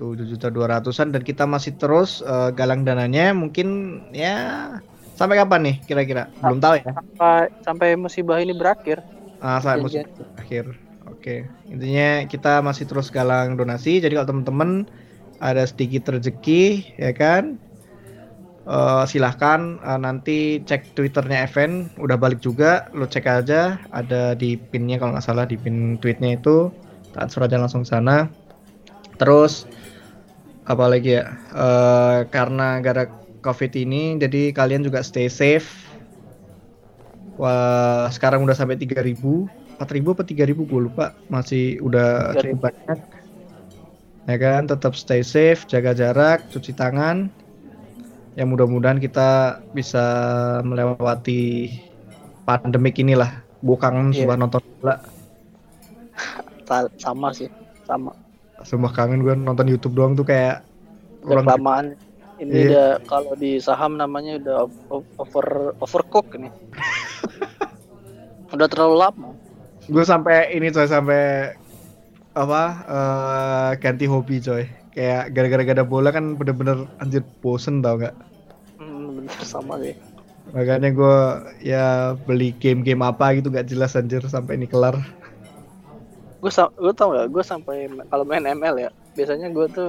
[SPEAKER 1] Tujuh juta dua ratusan dan kita masih terus eh, galang dananya mungkin ya sampai kapan nih kira-kira? Belum tahu ya.
[SPEAKER 2] Sampai sampai musibah ini berakhir.
[SPEAKER 1] Ah, sampai musim akhir. Oke. Intinya kita masih terus galang donasi. Jadi kalau teman-teman ada sedikit rezeki ya kan? Eh, silahkan eh, nanti cek twitternya Evan. Udah balik juga lo cek aja. Ada di pinnya kalau nggak salah di pin tweetnya itu. Transfer aja langsung sana. Terus apa lagi ya? Eh, karena gara covid ini jadi kalian juga stay safe wah sekarang udah sampai 3000 4000 apa 3000 gue lupa masih udah
[SPEAKER 2] 3.000.
[SPEAKER 1] cukup banyak ya kan tetap stay safe jaga jarak cuci tangan ya mudah-mudahan kita bisa melewati pandemik inilah gue kangen
[SPEAKER 2] Iya.
[SPEAKER 1] sumpah nonton bola
[SPEAKER 2] Ta- Sama sih, sama.
[SPEAKER 1] sumpah kangen gue nonton YouTube doang tuh kayak
[SPEAKER 2] Udah kelamaan. Ini
[SPEAKER 1] Iya.
[SPEAKER 2] udah kalau di saham namanya udah over overcook ini. udah terlalu lama.
[SPEAKER 1] gue sampai ini coy sampai apa eh, ganti hobi coy kayak gara-gara gak ada bola kan bener-bener anjir bosen tau gak
[SPEAKER 2] Hmm, bener sama sih.
[SPEAKER 1] makanya gue ya beli game-game apa gitu gak jelas anjir sampai ini kelar
[SPEAKER 2] Gue gue tau gak, gue sampai kalau main ML ya, biasanya gue tuh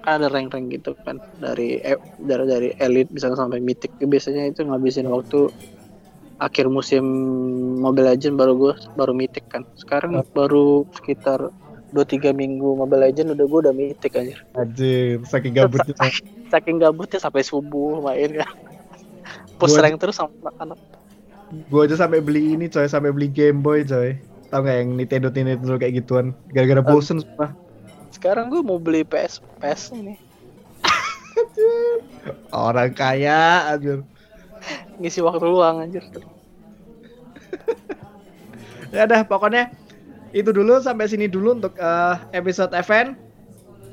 [SPEAKER 2] kan ada rank-rank gitu kan dari e- dari dari elite bisa sampai mythic. Biasanya itu ngabisin waktu akhir musim Mobile Legend baru gue baru mythic kan. Sekarang baru sekitar 2-3 minggu Mobile Legend udah gue udah mythic aja.
[SPEAKER 1] anjir saking gabutnya
[SPEAKER 2] Saking gabutnya sampai subuh main kan. Push
[SPEAKER 1] Gua-
[SPEAKER 2] rank terus sama anak-anak.
[SPEAKER 1] gue aja sampai beli ini coy sampai beli Game Boy coy tau gak yang Nintendo Nintendo kayak gituan gara-gara bosen sumpah
[SPEAKER 2] Sekarang gue mau beli PS PS ini.
[SPEAKER 1] Orang kaya anjir.
[SPEAKER 2] Ngisi waktu luang anjir.
[SPEAKER 1] ya udah pokoknya itu dulu sampai sini dulu untuk eh, episode event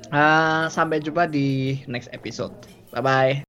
[SPEAKER 1] Eh, sampai jumpa di next episode. Bye bye